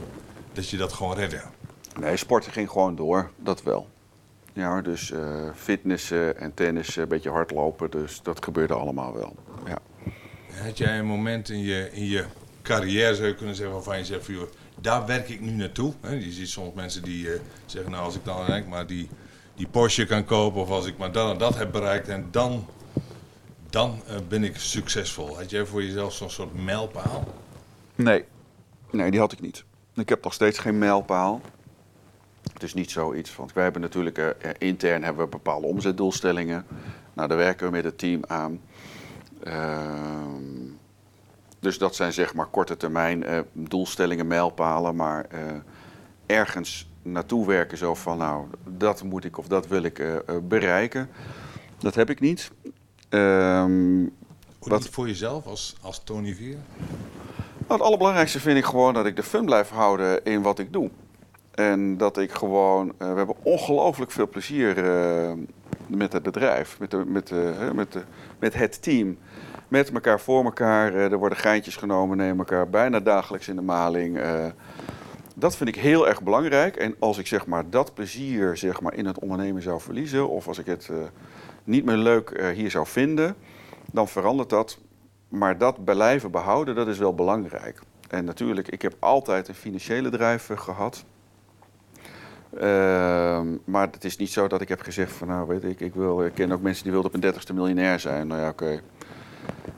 dat, je dat gewoon redde? Nee, sporten ging gewoon door, dat wel. Ja, dus uh, fitnessen en tennis, een beetje hardlopen, dus dat gebeurde allemaal wel. Ja. Had jij een moment in je, in je carrière, zou je kunnen zeggen, waarvan je zegt, joh, daar werk ik nu naartoe? Je ziet soms mensen die uh, zeggen, nou als ik dan denk, maar die, die Porsche kan kopen of als ik maar dat en dat heb bereikt en dan dan uh, ben ik succesvol. Had jij voor jezelf zo'n soort mijlpaal? Nee. nee, die had ik niet. Ik heb nog steeds geen mijlpaal. Het is niet zoiets, want wij hebben natuurlijk uh, intern hebben we bepaalde omzetdoelstellingen. Nou, daar werken we met het team aan. Uh, dus dat zijn zeg maar korte termijn uh, doelstellingen, mijlpalen, maar ergens naartoe werken zo van, nou, dat moet ik of dat wil ik bereiken. Dat heb ik niet. Um, wat voor jezelf als, als Tony Vier? Nou, het allerbelangrijkste vind ik gewoon dat ik de fun blijf houden in wat ik doe. En dat ik gewoon, uh, we hebben ongelooflijk veel plezier uh, met het bedrijf, met, de, met, de, met, de, met het team. Met elkaar voor elkaar. Uh, er worden geintjes genomen, nemen elkaar bijna dagelijks in de maling. dat vind ik heel erg belangrijk. En als ik zeg maar, dat plezier zeg maar, in het ondernemen zou verliezen, of als ik het niet meer leuk hier zou vinden, dan verandert dat. Maar dat blijven behouden, dat is wel belangrijk. En natuurlijk, ik heb altijd een financiële drijf gehad. Uh, maar het is niet zo dat ik heb gezegd van nou weet ik, ik, wil, ik ken ook mensen die wilden op een dertigste miljonair zijn. Nou ja, oké.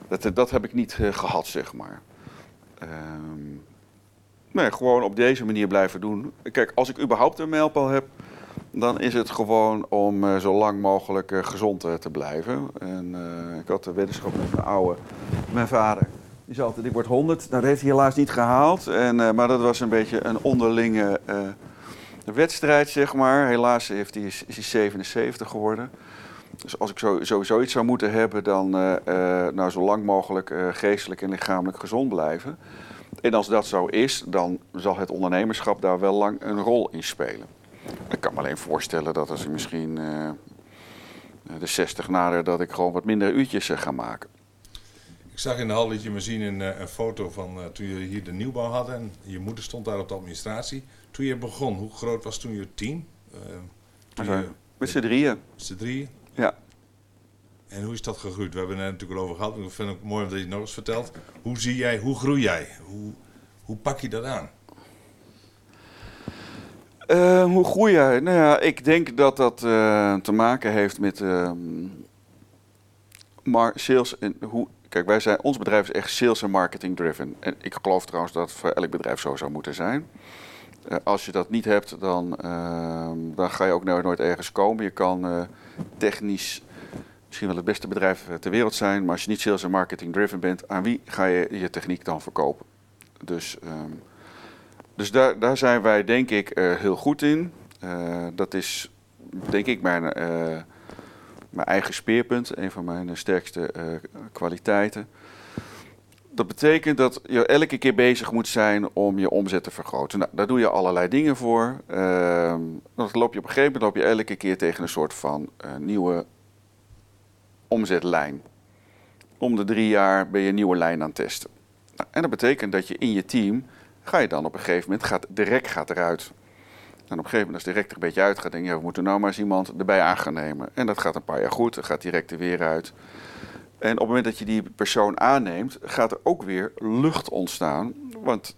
Dat, eh, dat heb ik niet gehad, zeg maar. Ehm, nee, gewoon op deze manier blijven doen. Kijk, als ik überhaupt een mijlpaal heb, dan is het gewoon om uh, zo lang mogelijk gezond te blijven. En ik had de wetenschap met mijn oude, mijn vader. Die zei altijd, die wordt 100. Dat heeft hij helaas niet gehaald. En, maar dat was een beetje een onderlinge wedstrijd, zeg maar. Helaas heeft hij, is hij 77 geworden. Dus als ik zo, sowieso iets zou moeten hebben, dan nou, zo lang mogelijk geestelijk en lichamelijk gezond blijven. En als dat zo is, dan zal het ondernemerschap daar wel lang een rol in spelen. Ik kan me alleen voorstellen dat als ik misschien de 60 nader, dat ik gewoon wat minder uurtjes ga maken. Ik zag in de hal dat je me zien een, eh, een foto van toen je hier de nieuwbouw had en je moeder stond daar op de administratie. Toen je begon, hoe groot was toen je team? Je, met z'n drieën. Met z'n drieën? Ja. En hoe is dat gegroeid? We hebben het natuurlijk al over gehad. Ik vind het mooi dat je het nog eens vertelt. Hoe zie jij, hoe groei jij? Hoe, hoe pak je dat aan? Uh, hoe groeien? Nou ja, ik denk dat dat uh, te maken heeft met uh, sales en hoe. Kijk, wij zijn, ons bedrijf is echt sales en marketing driven. En ik geloof trouwens dat het voor elk bedrijf zo zou moeten zijn. Eh, als je dat niet hebt, dan, ehm, dan ga je ook nooit ergens komen. Je kan technisch misschien wel het beste bedrijf ter wereld zijn, maar als je niet sales en marketing driven bent, aan wie ga je je techniek dan verkopen? Dus um, dus daar, daar zijn wij denk ik heel goed in. Dat is denk ik mijn, mijn eigen speerpunt, een van mijn sterkste kwaliteiten. Dat betekent dat je elke keer bezig moet zijn om je omzet te vergroten. Nou, daar doe je allerlei dingen voor. Ehm, dan loop je op een gegeven moment loop je elke keer tegen een soort van nieuwe omzetlijn. Om de drie jaar ben je een nieuwe lijn aan het testen. Nou, en dat betekent dat je in je team ga je dan op een gegeven moment, gaat, de gaat eruit. En op een gegeven moment, als de er een beetje uit gaat, denk je, we moeten nou maar eens iemand erbij aan gaan nemen. En dat gaat een paar jaar goed, dan gaat die rek er weer uit. En op het moment dat je die persoon aanneemt, gaat er ook weer lucht ontstaan. Want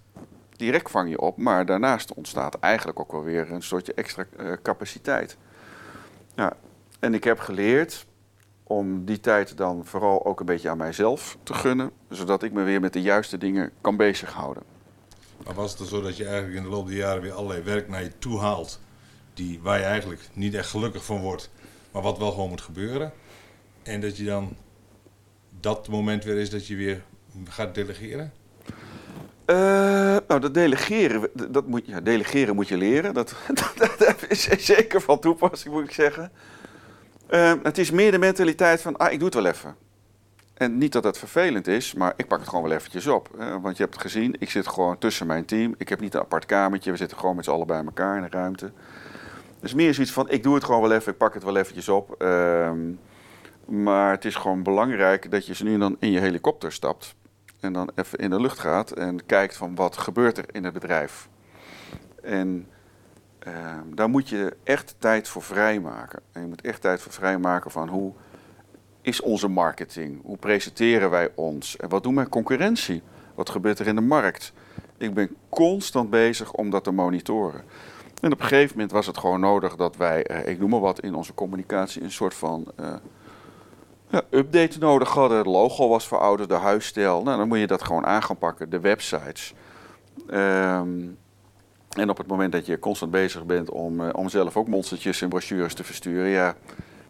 die rek vang je op, maar daarnaast ontstaat eigenlijk ook wel weer een soortje extra uh, capaciteit. En ik heb geleerd om die tijd dan vooral ook een beetje aan mijzelf te gunnen, zodat ik me weer met de juiste dingen kan bezighouden. Maar was het zo dat je eigenlijk in de loop der jaren weer allerlei werk naar je toe haalt, die, waar je eigenlijk niet echt gelukkig van wordt, maar wat wel gewoon moet gebeuren. En dat je dan dat moment weer is dat je weer gaat delegeren? Uh, nou, dat delegeren, dat moet, ja, delegeren moet je leren. Dat, dat, is zeker van toepassing, moet ik zeggen. Uh, het is meer de mentaliteit van, ah, ik doe het wel even. En niet dat dat vervelend is, maar ik pak het gewoon wel eventjes op. want je hebt het gezien, ik zit gewoon tussen mijn team. Ik heb niet een apart kamertje, we zitten gewoon met z'n allen bij elkaar in een ruimte. Dus meer zoiets van, ik doe het gewoon wel even, ik pak het wel eventjes op. Uh, maar het is gewoon belangrijk dat je ze nu dan in je helikopter stapt. En dan even in de lucht gaat en kijkt van wat gebeurt er in het bedrijf. En uh, daar moet je echt tijd voor vrijmaken. En je moet echt tijd voor vrijmaken van hoe is onze marketing? Hoe presenteren wij ons? En wat doen mijn concurrentie? Wat gebeurt er in de markt? Ik ben constant bezig om dat te monitoren. En op een gegeven moment was het gewoon nodig dat wij, uh, ik noem maar wat, in onze communicatie een soort van uh, ja, update nodig hadden. Het logo was verouderd, de huisstijl. Nou, dan moet je dat gewoon aan gaan pakken, de websites. Um, en op het moment dat je constant bezig bent om, uh, om zelf ook monstertjes en brochures te versturen, ja,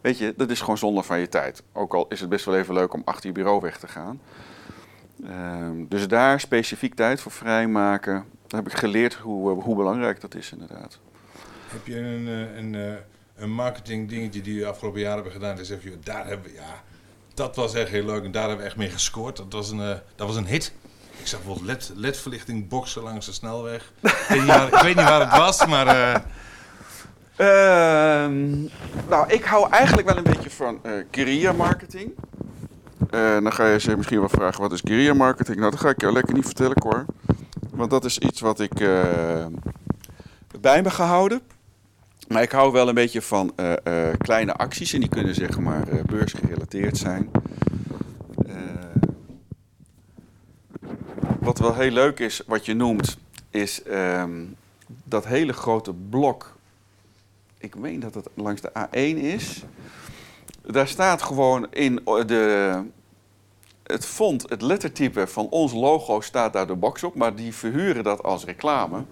weet je, dat is gewoon zonde van je tijd. Ook al is het best wel even leuk om achter je bureau weg te gaan. Um, dus daar specifiek tijd voor vrijmaken, heb ik geleerd hoe, uh, hoe belangrijk dat is inderdaad. Heb je een, een, een marketing dingetje die we afgelopen jaren hebben gedaan? Dus even, daar hebben we, ja, dat was echt heel leuk en daar hebben we echt mee gescoord. Dat was een, uh, dat was een hit. Ik zag bijvoorbeeld LED, LED-verlichting boksen langs de snelweg. ik, weet ik weet niet waar het was, maar... Uh... Uh, nou, ik hou eigenlijk wel een beetje van uh, guerrilla marketing. dan ga je je misschien wel vragen, wat is guerrilla marketing? Nou, dat ga ik jou lekker niet vertellen, hoor. Want dat is iets wat ik bij me gehouden. Maar ik hou wel een beetje van uh, uh, kleine acties en die kunnen zeg maar uh, beursgerelateerd zijn. wat wel heel leuk is, wat je noemt, is um, dat hele grote blok. Ik meen dat het langs de A1 is. Daar staat gewoon in de. Het font, het lettertype van ons logo staat daar de box op, maar die verhuren dat als reclame.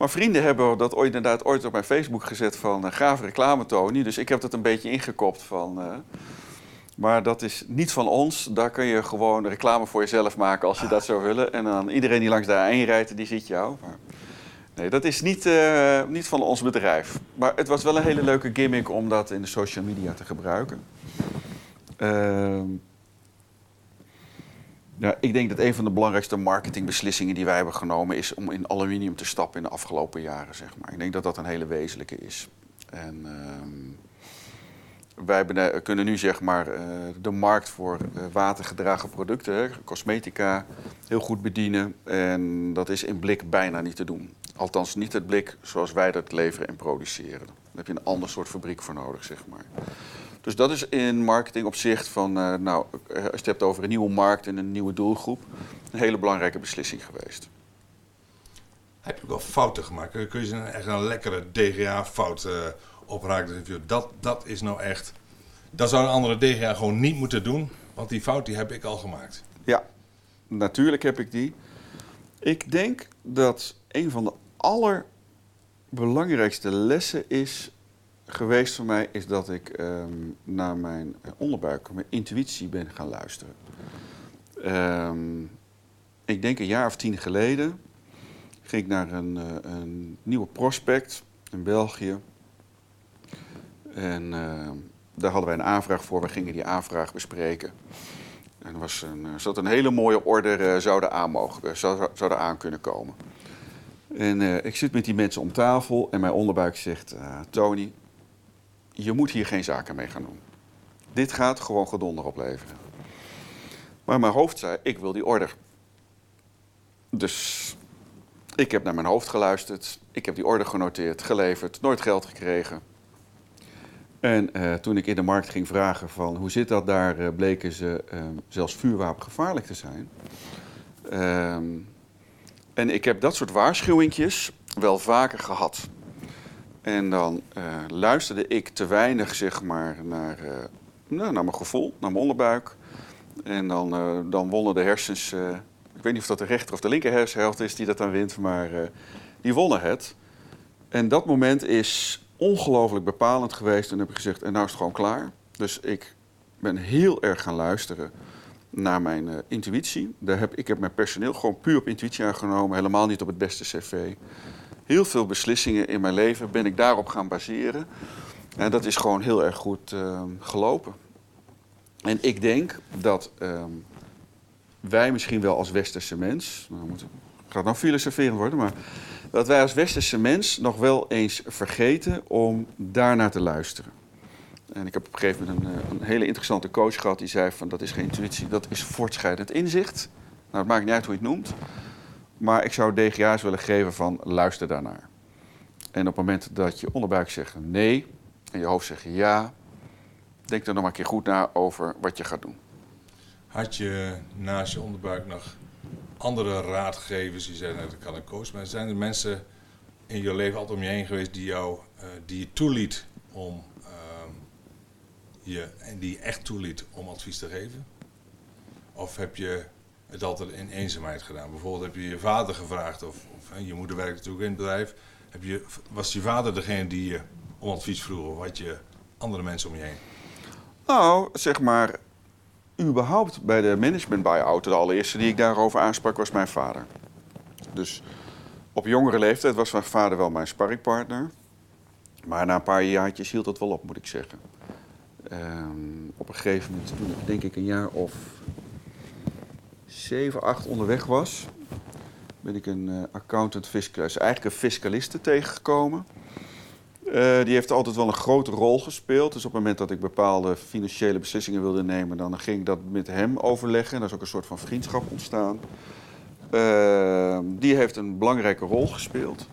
Maar vrienden hebben dat ooit, inderdaad ooit op mijn Facebook gezet van uh, gaaf reclame Tony. Dus ik heb dat een beetje ingekopt van... Uh, maar dat is niet van ons. Daar kun je gewoon reclame voor jezelf maken als je dat zou willen. En dan iedereen die langs de A1 rijdt, die ziet jou. Maar nee, dat is niet, uh, niet van ons bedrijf. Maar het was wel een hele leuke gimmick om dat in de social media te gebruiken. Uh, ja, ik denk dat een van de belangrijkste marketingbeslissingen die wij hebben genomen is om in aluminium te stappen in de afgelopen jaren. Zeg maar. Ik denk dat dat een hele wezenlijke is. En uh, wij kunnen nu zeg maar uh, de markt voor uh, watergedragen producten, cosmetica, heel goed bedienen. En dat is in blik bijna niet te doen. Althans niet het blik zoals wij dat leveren en produceren. Daar heb je een ander soort fabriek voor nodig, zeg maar. Dus dat is in marketing opzicht van, uh, nou, als je het hebt over een nieuwe markt en een nieuwe doelgroep, een hele belangrijke beslissing geweest. Heb je ook wel fouten gemaakt? Kun je ze echt een lekkere DGA-fout uh, opraken? Dat, dat is nou echt. Dat zou een andere DGA gewoon niet moeten doen, want die fout die heb ik al gemaakt. Ja, natuurlijk heb ik die. Ik denk dat een van de allerbelangrijkste lessen is geweest voor mij is dat ik um, naar mijn onderbuik, mijn intuïtie ben gaan luisteren. Um, ik denk een jaar of tien geleden ging ik naar een, uh, een nieuwe prospect in België. En uh, daar hadden wij een aanvraag voor. We gingen die aanvraag bespreken. En er was een, er zat een hele mooie order, uh, zouden, aan mogen, zou, zouden aan kunnen komen. En ik zit met die mensen om tafel en mijn onderbuik zegt: Tony, je moet hier geen zaken mee gaan doen. Dit gaat gewoon gedonder opleveren. Maar mijn hoofd zei, ik wil die order. Dus ik heb naar mijn hoofd geluisterd. Ik heb die order genoteerd, geleverd, nooit geld gekregen. En uh, toen ik in de markt ging vragen van hoe zit dat daar, uh, bleken ze uh, zelfs vuurwapengevaarlijk te zijn. Ehm, en ik heb dat soort waarschuwingjes wel vaker gehad. En dan uh, luisterde ik te weinig zeg maar, naar, uh, nou, naar mijn gevoel, naar mijn onderbuik. En dan, uh, dan wonnen de hersens, ik weet niet of dat de rechter of de linker hersenhelft is die dat dan wint, maar die wonnen het. En dat moment is ongelooflijk bepalend geweest. En heb ik gezegd, en nou is het gewoon klaar. Dus ik ben heel erg gaan luisteren naar mijn intuïtie. Daar heb, ik heb mijn personeel gewoon puur op intuïtie aangenomen. Helemaal niet op het beste cv. Heel veel beslissingen in mijn leven ben ik daarop gaan baseren. En dat is gewoon heel erg goed uh, gelopen. En ik denk dat uh, wij misschien wel als westerse mens... Nou, moet, nou filosoferen worden, maar... dat wij als westerse mens nog wel eens vergeten om daarnaar te luisteren. En ik heb op een gegeven moment een, een, hele interessante coach gehad die zei van dat is geen intuïtie, dat is voortschrijdend inzicht. Nou, het maakt niet uit hoe je het noemt. Maar ik zou DGA's willen geven van luister daarnaar. En op het moment dat je onderbuik zegt nee en je hoofd zegt ja, denk er nog maar een keer goed na over wat je gaat doen. Had je naast je onderbuik nog andere raadgevers? Die zeiden, dat kan een coach. Maar zijn er mensen in je leven altijd om je heen geweest die, jou, uh, die je toeliet om je, en die echt toeliet om advies te geven? Of heb je het altijd in eenzaamheid gedaan? Bijvoorbeeld heb je je vader gevraagd, of, of je moeder werkt natuurlijk in het bedrijf. Heb je, was je vader degene die je om advies vroeg, of had je andere mensen om je heen? Nou, zeg maar, überhaupt bij de management buyout, de allereerste die ik daarover aansprak, was mijn vader. Dus op jongere leeftijd was mijn vader wel mijn sparringpartner. Maar na een paar jaartjes hield dat wel op, moet ik zeggen. Um, op een gegeven moment, toen ik denk ik een jaar of zeven, acht onderweg was, ben ik een uh, accountant fiscalist, eigenlijk een fiscaliste tegengekomen. Uh, die heeft altijd wel een grote rol gespeeld. Dus op het moment dat ik bepaalde financiële beslissingen wilde nemen, dan ging ik dat met hem overleggen. En daar is ook een soort van vriendschap ontstaan. Uh, die heeft een belangrijke rol gespeeld.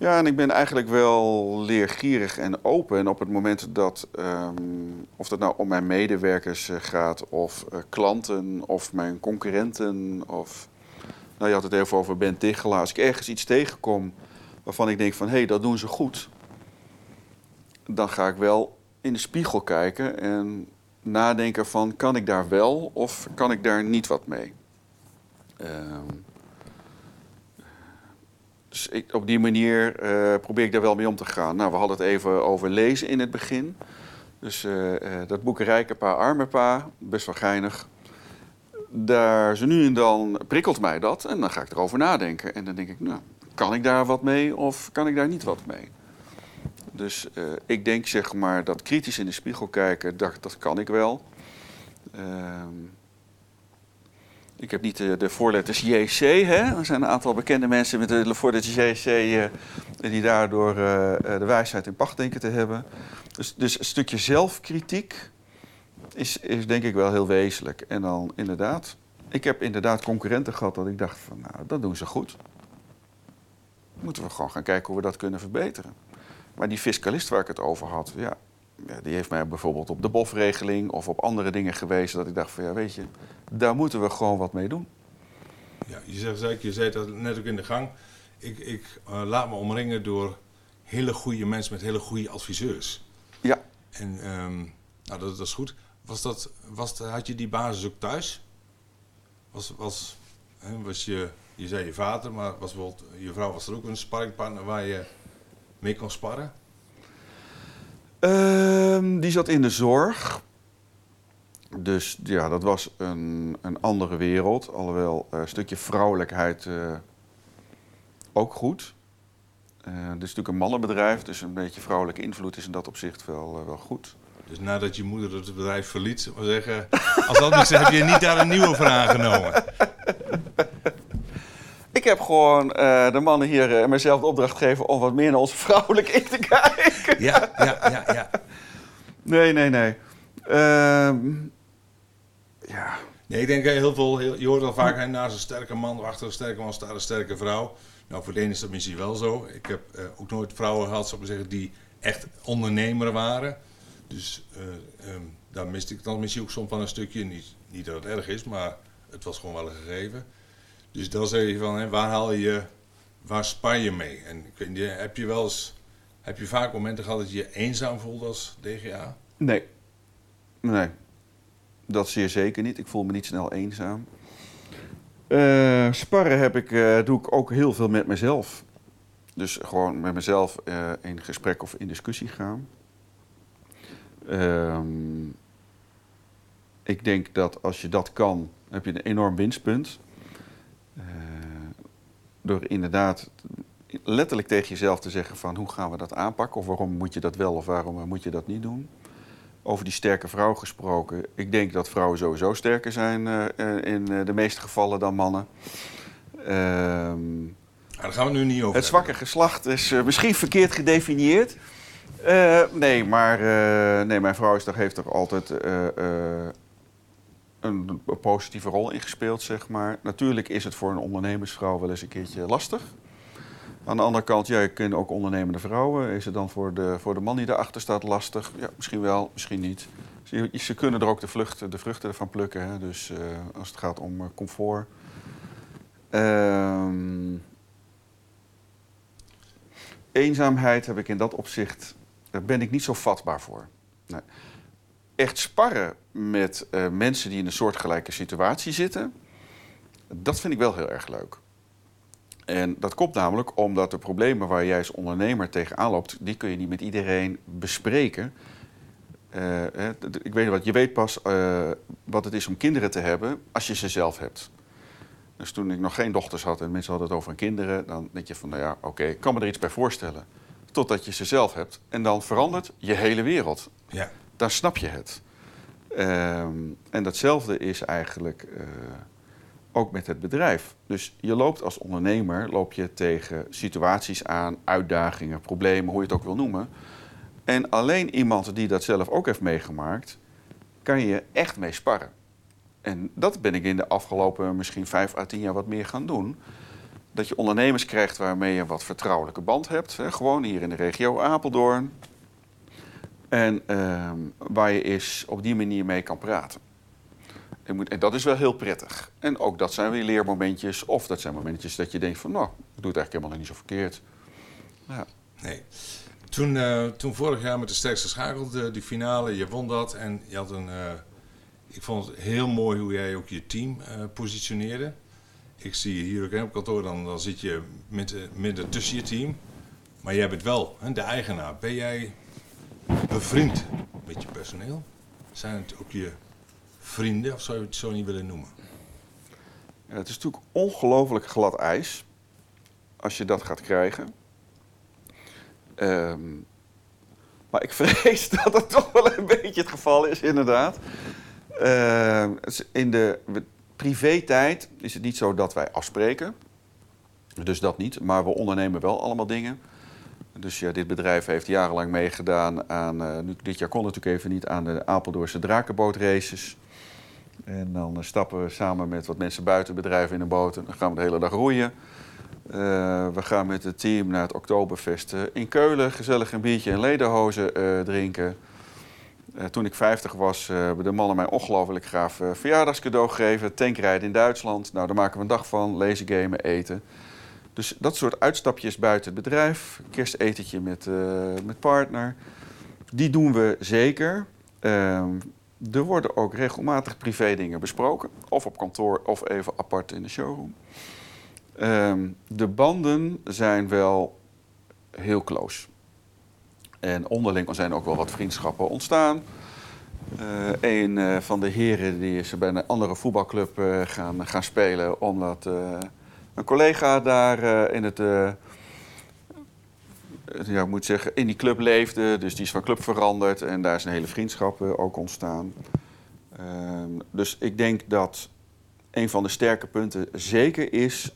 Ja, en ik ben eigenlijk wel leergierig en open. En op het moment dat, um, of dat nou om mijn medewerkers uh, gaat, of uh, klanten, of mijn concurrenten, of. Nou, je had het even over Ben Tichelaar. Als ik ergens iets tegenkom waarvan ik denk van hé, hey, dat doen ze goed, dan ga ik wel in de spiegel kijken en nadenken van kan ik daar wel of kan ik daar niet wat mee. Um, dus op die manier uh, probeer ik daar wel mee om te gaan. Nou, we hadden het even over lezen in het begin. Dus uh, uh, dat boek Rijke Pa, Arme Pa, best wel geinig. Daar zo nu en dan prikkelt mij dat en dan ga ik erover nadenken. En dan denk ik, nou, kan ik daar wat mee of kan ik daar niet wat mee? Dus ik denk zeg maar dat kritisch in de spiegel kijken, dat, dat kan ik wel. Ehm, ik heb niet de, de voorletters JC. Hè? Er zijn een aantal bekende mensen met de voorletters JC uh, die daardoor uh, de wijsheid in pacht denken te hebben. Dus, dus een stukje zelfkritiek is, is denk ik wel heel wezenlijk. En dan inderdaad, ik heb inderdaad concurrenten gehad dat ik dacht van nou, dat doen ze goed. Moeten we gewoon gaan kijken hoe we dat kunnen verbeteren. Maar die fiscalist waar ik het over had, ja, die heeft mij bijvoorbeeld op de BOF-regeling of op andere dingen gewezen dat ik dacht van ja, weet je, daar moeten we gewoon wat mee doen. Ja, je zegt, je zei dat net ook in de gang. Ik, ik uh, laat me omringen door hele goede mensen met hele goede adviseurs. Ja. En um, nou, dat, dat, is goed. Was dat, was, had je die basis ook thuis? Was, was, hè, was je, je zei je vader, maar was bijvoorbeeld, je vrouw was er ook een sparringpartner waar je mee kon sparren? Um, die zat in de zorg. Dus ja, dat was een, een andere wereld. Alhoewel uh, een stukje vrouwelijkheid uh, ook goed. Uh, dit is natuurlijk een mannenbedrijf, dus een beetje vrouwelijke invloed is in dat opzicht wel, wel goed. Dus nadat je moeder het bedrijf verliet, maar zeggen, als dat niet zegt, heb je niet daar een nieuwe voor aangenomen? Ik heb gewoon uh, de mannen hier uh, mezelf de opdracht gegeven om wat meer naar onze vrouwelijke in te kijken. Ja, ja, ja, ja. Nee, nee, nee. Ja. Nee, ik denk heel veel, heel, je hoort al vaak, naast een sterke man, achter een sterke man staat een sterke vrouw. Nou, voor de ene is dat misschien wel zo. Ik heb uh, ook nooit vrouwen gehad, zou ik zeggen, die echt ondernemer waren. Dus um, daar miste ik dan misschien ook soms van een stukje. Niet, niet dat het erg is, maar het was gewoon wel een gegeven. Dus dan zeg je van, hè, waar haal je, waar spar je mee? En ik weet niet, heb je wel eens, heb je vaak momenten gehad dat je je eenzaam voelde als DGA? Nee. Nee. Dat zeer zeker niet. Ik voel me niet snel eenzaam. Uh, sparren heb ik, uh, doe ik ook heel veel met mezelf. Dus gewoon met mezelf eh, in gesprek of in discussie gaan. Ehm, ik denk dat als je dat kan, heb je een enorm winstpunt. Door inderdaad letterlijk tegen jezelf te zeggen van hoe gaan we dat aanpakken? Of waarom moet je dat wel of waarom moet je dat niet doen? Over die sterke vrouw gesproken. Ik denk dat vrouwen sowieso sterker zijn uh, in de meeste gevallen dan mannen. Ehm, daar gaan we nu niet over. Het zwakke geslacht is misschien verkeerd gedefinieerd. Uh, nee, maar nee, mijn vrouw is toch, heeft toch altijd een, een, positieve rol ingespeeld, zeg maar. Natuurlijk is het voor een ondernemersvrouw wel eens een keertje lastig. Aan de andere kant, ja, je kunt ook ondernemende vrouwen. Is het dan voor de, voor de man die daarachter staat lastig? Ja, misschien wel, misschien niet. Ze, ze kunnen er ook de, de vruchten ervan plukken. Hè? Dus als het gaat om comfort. Ehm, eenzaamheid heb ik in dat opzicht daar ben ik niet zo vatbaar voor. Nee. Echt sparren met uh, mensen die in een soortgelijke situatie zitten, dat vind ik wel heel erg leuk. En dat komt namelijk omdat de problemen waar jij als ondernemer tegenaan loopt, die kun je niet met iedereen bespreken. Uh, ik weet wat, je weet pas uh, wat het is om kinderen te hebben als je ze zelf hebt. Dus toen ik nog geen dochters had en mensen hadden het over kinderen, dan denk je van, nou ja, oké, ik kan me er iets bij voorstellen totdat je ze zelf hebt. En dan verandert je hele wereld. Ja. Dan snap je het. Ehm, en datzelfde is eigenlijk uh, ook met het bedrijf. Dus je loopt als ondernemer loop je tegen situaties aan, uitdagingen, problemen, hoe je het ook wil noemen. En alleen iemand die dat zelf ook heeft meegemaakt, kan je echt mee sparren. En dat ben ik in de afgelopen misschien vijf à tien jaar wat meer gaan doen dat je ondernemers krijgt waarmee je wat vertrouwelijke band hebt. Hè, gewoon hier in de regio Apeldoorn. En ehm, waar je eens op die manier mee kan praten. En, moet, en, dat is wel heel prettig. En ook dat zijn weer leermomentjes. Of dat zijn momentjes dat je denkt van... nou, ik doe het eigenlijk helemaal niet zo verkeerd. Ja. Nee. Toen, uh, toen vorig jaar met de sterkste schakel, de, die finale, je won dat. En je had een... Uh, ik vond het heel mooi hoe jij ook je team uh, positioneerde ik zie je hier ook op kantoor, dan, dan zit je midden tussen je team. Maar jij bent wel hè, de eigenaar. Ben jij bevriend met je personeel? Zijn het ook je vrienden, of zou je het zo niet willen noemen? Het is natuurlijk ongelooflijk glad ijs als je dat gaat krijgen. Ehm, maar ik vrees dat het toch wel een beetje het geval is, inderdaad. Uh, in de, privé-tijd is het niet zo dat wij afspreken. Dus dat niet. Maar we ondernemen wel allemaal dingen. Dus ja, dit bedrijf heeft jarenlang meegedaan aan. Nu, dit jaar kon natuurlijk even niet aan de Apeldoornse drakenbootraces. En dan uh, stappen we samen met wat mensen buiten bedrijven in een boot. En dan gaan we de hele dag roeien. Uh, we gaan met het team naar het Oktoberfest in Keulen. Gezellig een biertje en lederhozen drinken. Toen ik 50 was, hebben de mannen mij ongelooflijk graag verjaardagscadeau gegeven. Tankrijden in Duitsland. Nou, daar maken we een dag van. Lezen, gamen, eten. Dus dat soort uitstapjes buiten het bedrijf. Kerstetentje met, met partner. Die doen we zeker. Er worden ook regelmatig privé dingen besproken. Of op kantoor of even apart in de showroom. Ehm, de banden zijn wel heel close. En onderling zijn ook wel wat vriendschappen ontstaan. Uh, een uh, van de heren die is bij een andere voetbalclub uh, gaan, gaan spelen, omdat een collega daar in het. Ja, ik moet zeggen, in die club leefde, dus die is van club veranderd en daar is een hele vriendschap ook ontstaan. Ehm, dus ik denk dat een van de sterke punten zeker is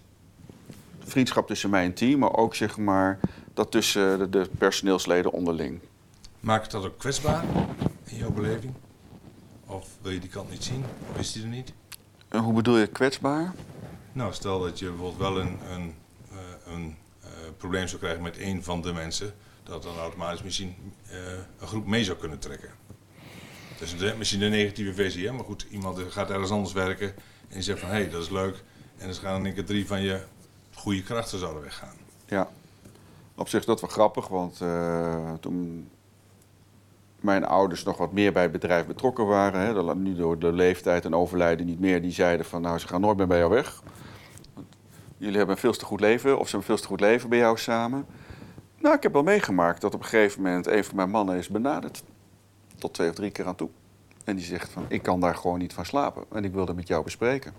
vriendschap tussen mij en team, maar ook zeg maar dat tussen de, de personeelsleden onderling. Maakt dat ook kwetsbaar in jouw beleving? Of wil je die kant niet zien? Of is die er niet? En hoe bedoel je kwetsbaar? Nou, stel dat je bijvoorbeeld wel een, een, een probleem zou krijgen met een van de mensen, dat dan automatisch misschien uh, een groep mee zou kunnen trekken. Is misschien de negatieve versie, hè? maar goed, iemand gaat ergens anders werken en die zegt van hé, hey, dat is leuk. En dan gaan in één keer drie van je goede krachten zouden weggaan. Ja, op zich dat wel grappig, want uh, toen mijn ouders nog wat meer bij het bedrijf betrokken waren, hè, nu door de leeftijd en overlijden niet meer, die zeiden van nou ze gaan nooit meer bij jou weg. Jullie hebben een veel te goed leven, of ze hebben een veel te goed leven bij jou samen. Nou, ik heb wel meegemaakt dat op een gegeven moment een van mijn mannen is benaderd. Tot twee of drie keer aan toe. En die zegt van, ik kan daar gewoon niet van slapen. En ik wil dat met jou bespreken.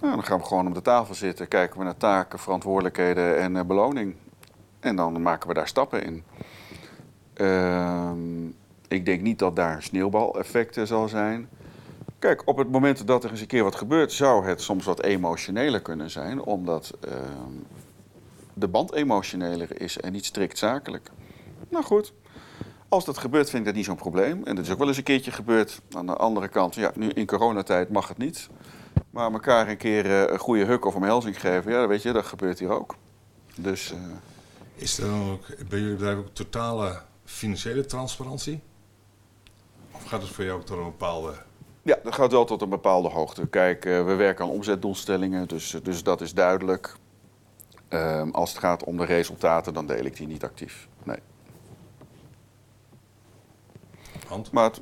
Nou, dan gaan we gewoon om de tafel zitten, kijken we naar taken, verantwoordelijkheden en uh, beloning. En dan maken we daar stappen in. Ehm, ik denk niet dat daar sneeuwbaleffecten zal zijn. Kijk, op het moment dat er eens een keer wat gebeurt, zou het soms wat emotioneler kunnen zijn, omdat ehm, de band emotioneler is en niet strikt zakelijk. Nou goed, als dat gebeurt, vind ik dat niet zo'n probleem. En dat is ook wel eens een keertje gebeurd. Aan de andere kant, ja, nu in coronatijd mag het niet. Maar elkaar een keer eh, een goede huk of omhelzing geven, ja, weet je, dat gebeurt hier ook. Dus, uh... Is er dan ook bij jullie bedrijf ook totale financiële transparantie? Of gaat het voor jou ook tot een bepaalde... Ja, dat gaat wel tot een bepaalde hoogte. Kijk, uh, we werken aan omzetdoelstellingen, dus, dus dat is duidelijk. Uh, als het gaat om de resultaten, dan deel ik die niet actief. Nee. Want? Maar het,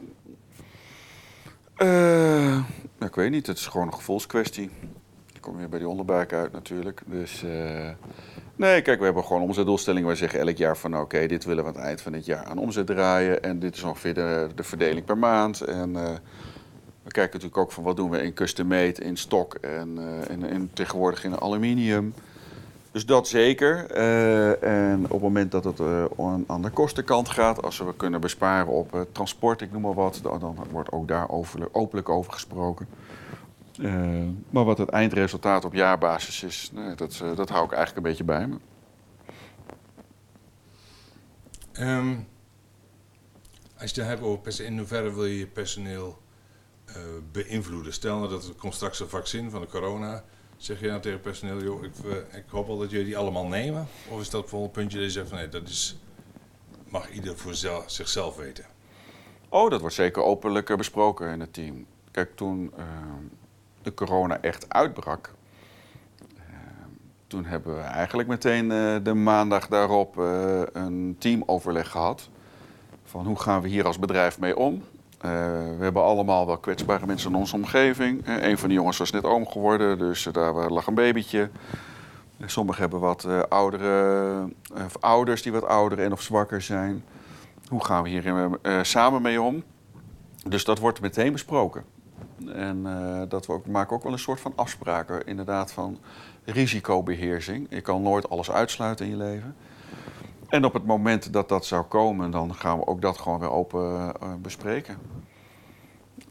uh, ik weet niet, het is gewoon een gevoelskwestie. Ik kom weer bij die onderbuik uit natuurlijk. Dus uh, nee, kijk, we hebben gewoon omzetdoelstellingen. Wij zeggen elk jaar van oké, okay, dit willen we aan het eind van dit jaar aan omzet draaien. En dit is ongeveer de, de verdeling per maand. En we kijken natuurlijk ook van wat doen we in custom in stok en, in, in, tegenwoordig in aluminium. Dus dat zeker. Uh, en op het moment dat het uh, aan de kostenkant gaat, als we kunnen besparen op transport, ik noem maar wat, dan, wordt ook daar over, openlijk over gesproken. maar wat het eindresultaat op jaarbasis is, nee, dat, dat hou ik eigenlijk een beetje bij me. Um, als je het hebt over in hoeverre wil je je personeel beïnvloeden? Stel nou dat er komt straks een vaccin van de corona Zeg je dan tegen personeel, joh, ik, ik hoop wel dat jullie die allemaal nemen? Of is dat bijvoorbeeld een puntje dat je zegt van nee, dat is, mag ieder voor zichzelf weten? Oh, dat wordt zeker openlijk besproken in het team. Kijk, toen de corona echt uitbrak, toen hebben we eigenlijk meteen de maandag daarop een teamoverleg gehad. Van hoe gaan we hier als bedrijf mee om? Uh, we hebben allemaal wel kwetsbare mensen in onze omgeving. Uh, een van de jongens was net oom geworden, dus uh, daar lag een babytje. Sommigen hebben wat oudere, ouders die wat ouder en of zwakker zijn. Hoe gaan we hier samen mee om? Dus dat wordt meteen besproken. En dat we ook, maken ook wel een soort van afspraken, inderdaad, van risicobeheersing. Je kan nooit alles uitsluiten in je leven. En op het moment dat dat zou komen, dan gaan we ook dat gewoon weer open uh, bespreken.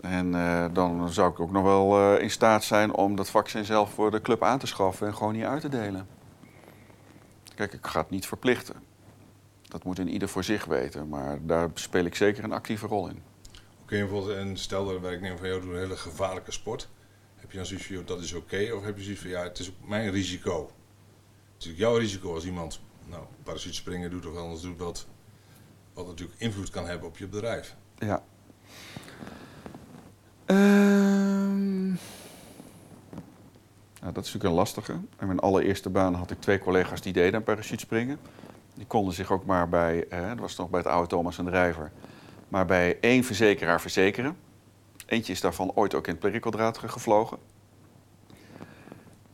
En uh, dan zou ik ook nog wel uh, in staat zijn om dat vaccin zelf voor de club aan te schaffen en gewoon niet uit te delen. Kijk, ik ga het niet verplichten. Dat moet in ieder voor zich weten, maar daar speel ik zeker een actieve rol in. Oké, bijvoorbeeld, en stel dat een werknemer van jou doet een hele gevaarlijke sport. Heb je dan zoiets van, dat is oké? Of heb je zoiets van, ja, het is mijn risico. Het is jouw risico als iemand nou, parachutespringen doet of anders doet wat, wat natuurlijk invloed kan hebben op je bedrijf. Ja. Um, nou, dat is natuurlijk een lastige. In mijn allereerste baan had ik twee collega's die deden aan parachutespringen. Die konden zich ook maar bij, eh, dat was nog bij het oude Thomas en Drijver, maar bij één verzekeraar verzekeren. Eentje is daarvan ooit ook in het prikkeldraad gevlogen.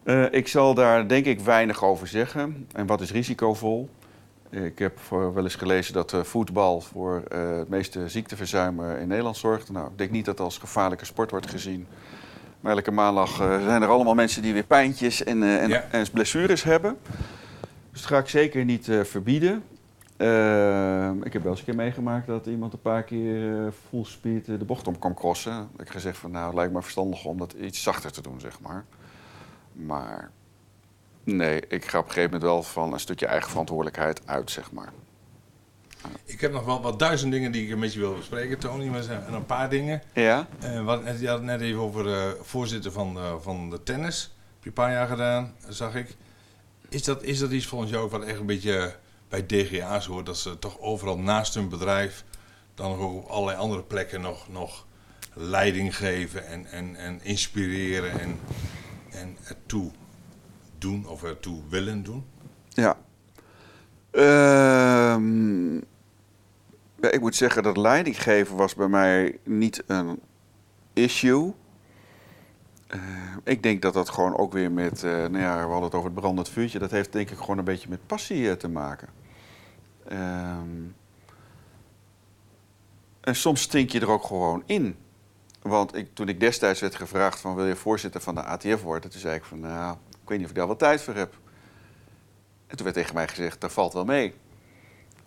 Uh, ik zal daar denk ik weinig over zeggen. En wat is risicovol? Ik heb wel eens gelezen dat uh, voetbal voor uh, het meeste ziekteverzuim in Nederland zorgt. Nou, ik denk niet dat dat als gevaarlijke sport wordt gezien. Maar elke maandag zijn er allemaal mensen die weer pijntjes en, en, ja. en, blessures hebben. Dus dat ga ik zeker niet verbieden. ik heb wel eens een keer meegemaakt dat iemand een paar keer full speed de bocht om kwam crossen. Ik heb gezegd van nou, het lijkt me verstandig om dat iets zachter te doen, zeg maar. Maar nee, ik ga op een gegeven moment wel van een stukje eigen verantwoordelijkheid uit, zeg maar. Ik heb nog wel wat duizend dingen die ik met je wil bespreken, Tony. Maar zijn een paar dingen. Ja? Uh, wat, je had het net even over uh, voorzitter van, uh, van de tennis. Heb je een paar jaar gedaan, zag ik. Is dat, is dat iets volgens jou wat echt een beetje bij DGA's hoort? Dat ze toch overal naast hun bedrijf dan nog ook op allerlei andere plekken nog, nog leiding geven en, en, en inspireren en en ertoe doen of ertoe willen doen? Ja. Um, ja ik moet zeggen dat leidinggeven was bij mij niet een issue. Uh, ik denk dat dat gewoon ook weer met, uh, nou ja, we hadden het over het brandend vuurtje, dat heeft denk ik gewoon een beetje met passie uh, te maken. Um, en soms stink je er ook gewoon in. Want ik, toen ik destijds werd gevraagd van wil je voorzitter van de ATF worden, toen zei ik van nou, ik weet niet of ik daar wel tijd voor heb. En toen werd tegen mij gezegd, dat valt wel mee.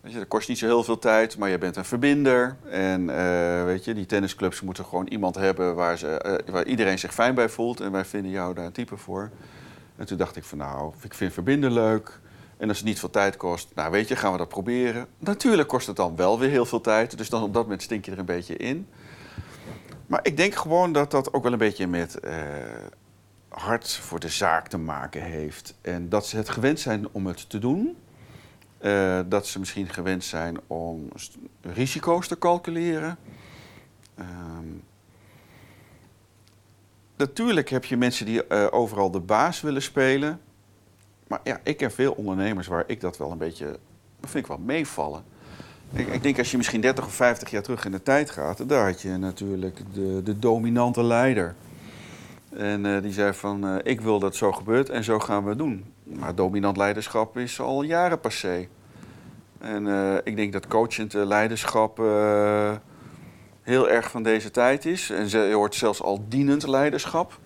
Weet je, dat kost niet zo heel veel tijd, maar je bent een verbinder. En uh, weet je, die tennisclubs moeten gewoon iemand hebben waar, ze, uh, waar iedereen zich fijn bij voelt. En wij vinden jou daar een type voor. En toen dacht ik van nou, ik vind verbinden leuk. En als het niet veel tijd kost, nou weet je, gaan we dat proberen. Natuurlijk kost het dan wel weer heel veel tijd. Dus dan op dat moment stink je er een beetje in. Maar ik denk gewoon dat dat ook wel een beetje met uh, hart voor de zaak te maken heeft. En dat ze het gewend zijn om het te doen. Uh, dat ze misschien gewend zijn om risico's te calculeren. Um, natuurlijk heb je mensen die uh, overal de baas willen spelen. Maar ja, ik ken veel ondernemers waar ik dat wel een beetje, vind ik wel meevallen. Ik, ik, denk als je misschien 30 of 50 jaar terug in de tijd gaat, daar had je natuurlijk de, de dominante leider. En uh, die zei van, uh, ik wil dat zo gebeurt en zo gaan we het doen. Maar dominant leiderschap is al jaren passé. En uh, ik denk dat coachend leiderschap heel erg van deze tijd is. En je hoort zelfs al dienend leiderschap.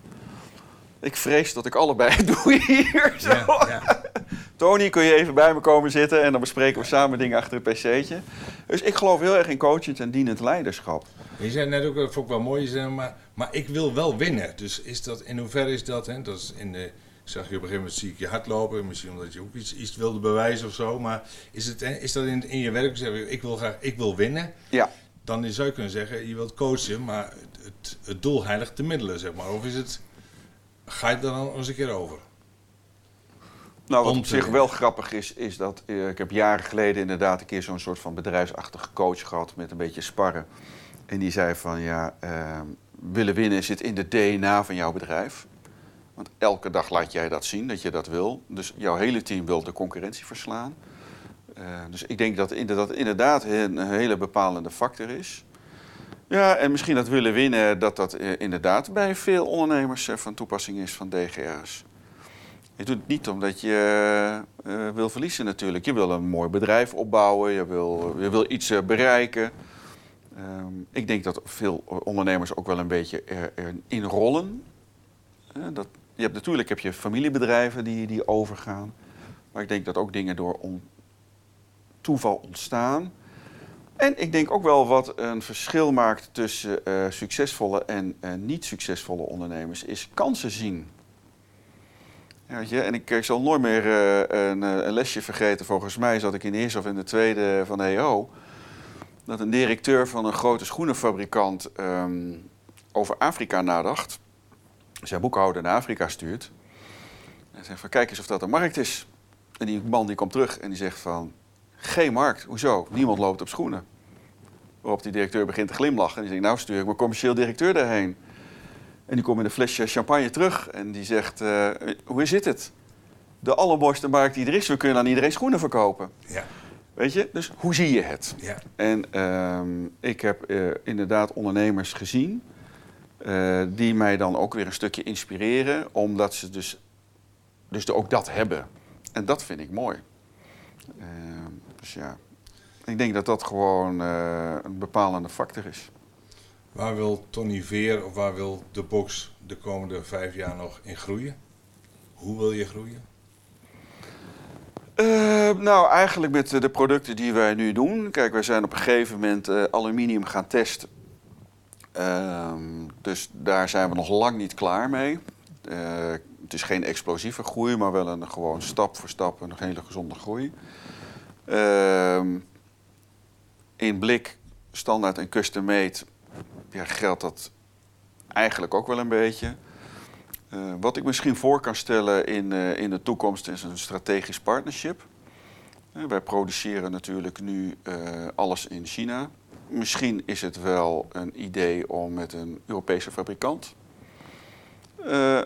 Ik vrees dat ik allebei doe hier. Zo. Ja. Tony, kun je even bij me komen zitten en dan bespreken we samen dingen achter een pc'tje. Dus ik geloof heel erg in coachend en dienend leiderschap. Je zei net ook, dat vond ik wel mooi, je zei, maar, maar ik wil wel winnen. Dus is dat, in hoeverre is dat, hè, dat is in de, zag je op een gegeven moment zie ik je hardlopen, misschien omdat je ook iets, iets wilde bewijzen of zo. Maar is, het, is dat in, in je werk, zeg, ik wil graag, ik wil winnen. Ja. Dan zou je kunnen zeggen, je wilt coachen, maar het, het, het doel heiligt de middelen, zeg maar. Of is het Ga je er dan eens een keer over? Nou, wat op zich wel grappig is, is dat uh, ik heb jaren geleden inderdaad een keer zo'n soort van bedrijfsachtige coach gehad met een beetje sparren. En die zei van ja, uh, willen winnen zit in de DNA van jouw bedrijf. Want elke dag laat jij dat zien, dat je dat wil. Dus jouw hele team wil de concurrentie verslaan. Uh, dus ik denk dat dat inderdaad een hele bepalende factor is. Ja, en misschien dat willen winnen, dat dat eh, inderdaad bij veel ondernemers eh, van toepassing is van DGA's. Je doet het niet omdat je uh, wil verliezen natuurlijk. Je wil een mooi bedrijf opbouwen, je wil, je wil iets uh, bereiken. Um, ik denk dat veel ondernemers ook wel een beetje erin rollen. dat, je hebt, natuurlijk heb je familiebedrijven die, die overgaan. Maar ik denk dat ook dingen door toeval ontstaan. En ik denk ook wel wat een verschil maakt tussen succesvolle en niet succesvolle ondernemers, is kansen zien. Ja, en ik, zal nooit meer uh, een, een, lesje vergeten. Volgens mij zat ik in de eerste of in de tweede van de EO. Dat een directeur van een grote schoenenfabrikant um, over Afrika nadacht. Zijn boekhouder naar Afrika stuurt. En zegt van kijk eens of dat een markt is. En die man die komt terug en die zegt van geen markt. Hoezo? Niemand loopt op schoenen. Waarop die directeur begint te glimlachen. En die zegt, nou stuur ik mijn commercieel directeur daarheen. En die komt met een flesje champagne terug. En die zegt, uh, hoe zit het? De allermooiste markt die er is. We kunnen aan iedereen schoenen verkopen. Ja. Weet je? Dus hoe zie je het? Ja. En uh, ik heb uh, inderdaad ondernemers gezien... Uh, die mij dan ook weer een stukje inspireren... omdat ze dus, dus ook dat hebben. En dat vind ik mooi. Ehm, dus ja, ik denk dat dat gewoon een bepalende factor is. Waar wil Tony Veer of waar wil de box de komende vijf jaar nog in groeien? Hoe wil je groeien? Uh, nou, eigenlijk met de producten die wij nu doen. Kijk, wij zijn op een gegeven moment uh, aluminium gaan testen. Uh, dus daar zijn we nog lang niet klaar mee. het is geen explosieve groei, maar wel een gewoon stap voor stap een hele gezonde groei. Ehm, in blik, standaard en custom made, ja, geldt dat eigenlijk ook wel een beetje. Uh, wat ik misschien voor kan stellen in, uh, in de toekomst is een strategisch partnership. Uh, wij produceren natuurlijk nu alles in China. Misschien is het wel een idee om met een Europese fabrikant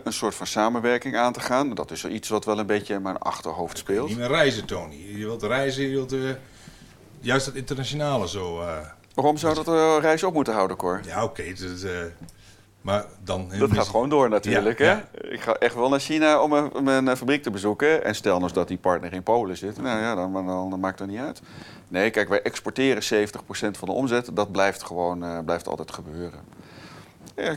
een soort van samenwerking aan te gaan. Dat is iets wat wel een beetje in mijn achterhoofd speelt. Niet meer reizen, Tony. Je wilt reizen, je wilt juist dat internationale zo. Waarom zou dat uh, reis op moeten houden, Cor? Ja, oké. Okay, uh, Maar dan... Dat gaat gewoon door natuurlijk. Ja, hè? ja. Ik ga echt wel naar China om een, om een eh, fabriek te bezoeken. En stel nou eens dat die partner in Polen zit. Nou ja, dan, dan, dan maakt het niet uit. Nee, kijk, wij exporteren 70% van de omzet. Dat blijft gewoon eh, blijft altijd gebeuren. Ja,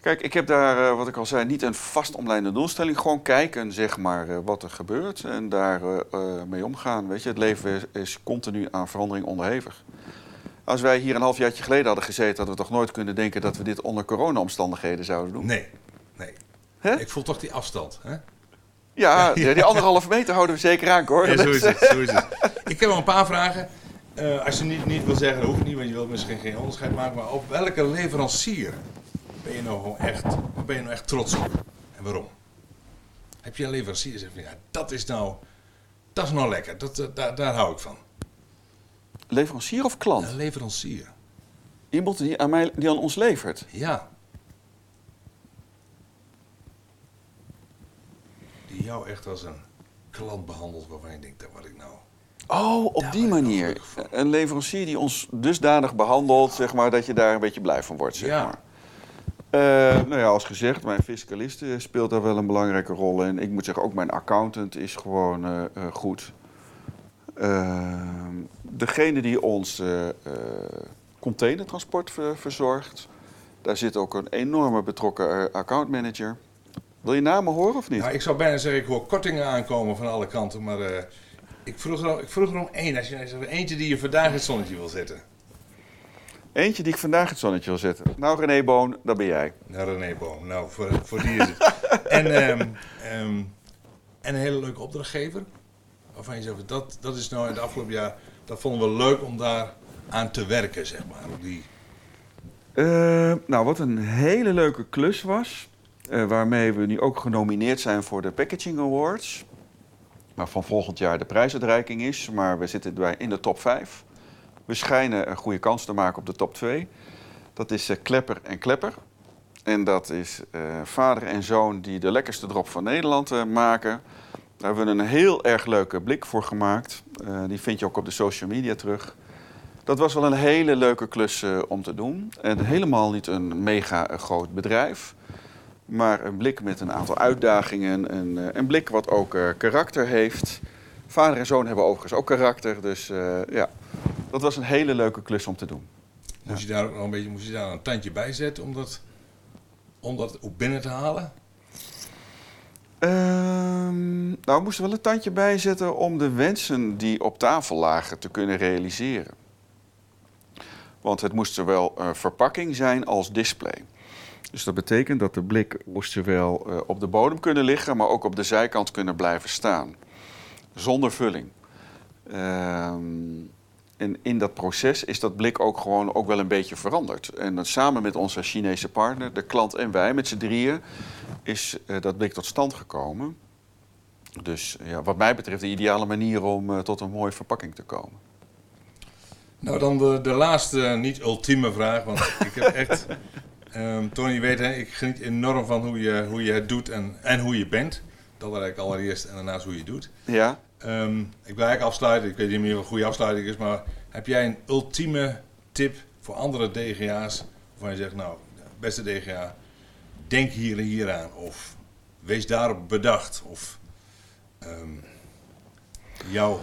kijk, ik heb daar, eh, wat ik al zei, niet een vast omlijnde doelstelling. Gewoon kijken, zeg maar, eh, wat er gebeurt. En daar eh, eh, mee omgaan. Weet je, het leven is, is continu aan verandering onderhevig. Als wij hier een halfjaartje geleden hadden gezeten, hadden we toch nooit kunnen denken dat we dit onder corona-omstandigheden zouden doen. Nee, nee. Hè? Ik voel toch die afstand. Hè? Ja, die die anderhalve meter houden we zeker aan, hoor. Ja, zo is- het. Zo is het. Ik heb wel een paar vragen. Eh, als je niet, niet wil zeggen, dat hoeft niet, want je wilt misschien geen onderscheid maken. Maar op welke leverancier ben je nou gewoon echt, ben je nou echt trots op? En waarom? Heb je een leverancier die zegt van ja, dat is nou, dat is nou lekker. Dat, daar, daar hou ik van. Leverancier of klant? Een leverancier. Iemand die aan, mij, die aan ons levert. Ja. Die jou echt als een klant behandelt waarvan je denkt, dat wat ik nou... Oh, op Daar die manier. Een leverancier die ons dusdanig behandelt, zeg maar, dat je daar een beetje blij van wordt, zeg Ja. maar. Eh, nou ja, als gezegd, mijn fiscalist eh, speelt daar wel een belangrijke rol in. Ik moet zeggen, ook mijn accountant is gewoon eh, eh, goed. Ehm, degene die ons eh, containertransport ver- verzorgt, daar zit ook een enorme betrokken eh, accountmanager. Wil je namen horen of niet? Nou, ik zou bijna zeggen, ik hoor kortingen aankomen van alle kanten, maar ik, vroeg er, ik vroeg er om één. Als je nou eentje die je vandaag in het zonnetje wil zetten. Eentje die ik vandaag het zonnetje wil zetten. Nou, René Boon, dat ben jij. Nou, René Boom. Nou, voor, voor die is het. en, ehm, ehm, en een hele leuke opdrachtgever. Waarvan je zegt, dat, dat is nou in het afgelopen jaar, dat vonden we leuk om daar aan te werken, zeg maar. Die, Eh, nou, wat een hele leuke klus was. eh, waarmee we nu ook genomineerd zijn voor de Packaging Awards. Waarvan volgend jaar de prijsuitreiking is. Maar we zitten bij in de top 5. We schijnen een goede kans te maken op de top 2. Dat is eh, Klepper en Klepper. En dat is vader en zoon die de lekkerste drop van Nederland maken. Daar hebben we een heel erg leuke blik voor gemaakt. Eh, die vind je ook op de social media terug. Dat was wel een hele leuke klus eh, om te doen. En helemaal niet een mega eh, groot bedrijf. Maar een blik met een aantal uitdagingen. Een, blik wat ook karakter heeft. Vader en zoon hebben overigens ook karakter. Dus ja, dat was een hele leuke klus om te doen. moest, je daar ook nog een beetje, moest je daar een tandje bij zetten om dat, om dat ook binnen te halen? Ehm, nou, we moesten wel een tandje bijzetten om de wensen die op tafel lagen te kunnen realiseren. Want het moest zowel verpakking zijn als display. Dus dat betekent dat de blik moest zowel eh, op de bodem kunnen liggen, maar ook op de zijkant kunnen blijven staan. Zonder vulling. Ehm, en in dat proces is dat blik ook gewoon ook wel een beetje veranderd. En dat samen met onze Chinese partner, de klant en wij, met z'n drieën, is eh, dat blik tot stand gekomen. Dus ja, wat mij betreft de ideale manier om eh, tot een mooie verpakking te komen. Nou, dan de, de laatste, niet ultieme vraag, want ik heb echt... ehm, Tony, je weet, hè, ik geniet enorm van hoe je, hoe je het doet en, en hoe je bent. Dat eigenlijk allereerst en daarnaast hoe je het doet. Ja? Ehm, ik wil eigenlijk afsluiten, ik weet niet meer wat een goede afsluiting is, maar heb jij een ultieme tip voor andere DGA's waarvan je zegt, nou, beste DGA, denk hier en hier aan of wees daarop bedacht of ehm, jouw...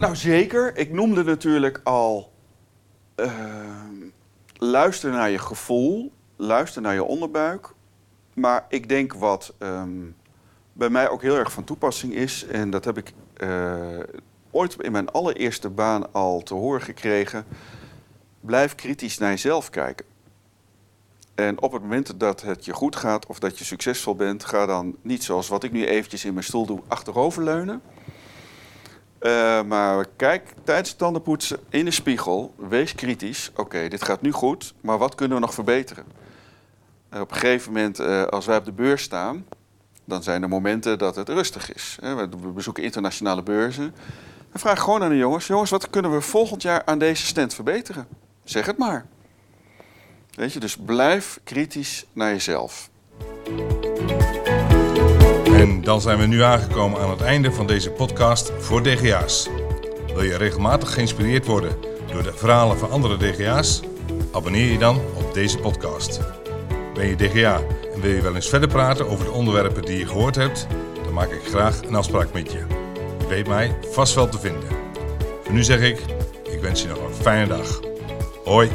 Nou, zeker. Ik noemde natuurlijk al. ehm, luister naar je gevoel, luister naar je onderbuik. Maar ik denk wat ehm, bij mij ook heel erg van toepassing is, en dat heb ik eh, ooit in mijn allereerste baan al te horen gekregen. Blijf kritisch naar jezelf kijken. En op het moment dat het je goed gaat of dat je succesvol bent, ga dan niet zoals wat ik nu eventjes in mijn stoel doe, achteroverleunen. Eh, maar kijk tijdens het tandenpoetsen in de spiegel, wees kritisch. Oké, dit gaat nu goed, maar wat kunnen we nog verbeteren? En op een gegeven moment, eh, als wij op de beurs staan, dan zijn er momenten dat het rustig is. We bezoeken internationale beurzen. Dan vraag gewoon aan de jongens: jongens, wat kunnen we volgend jaar aan deze stand verbeteren? Zeg het maar. Dus blijf kritisch naar jezelf. En dan zijn we nu aangekomen aan het einde van deze podcast voor DGA's. Wil je regelmatig geïnspireerd worden door de verhalen van andere DGA's? Abonneer je dan op op deze podcast. Ben je DGA en wil je wel eens verder praten over de onderwerpen die je gehoord hebt? Dan maak ik graag een afspraak met je. Je weet mij vast wel te vinden. Voor nu zeg ik, ik wens je nog een fijne dag. Hoi!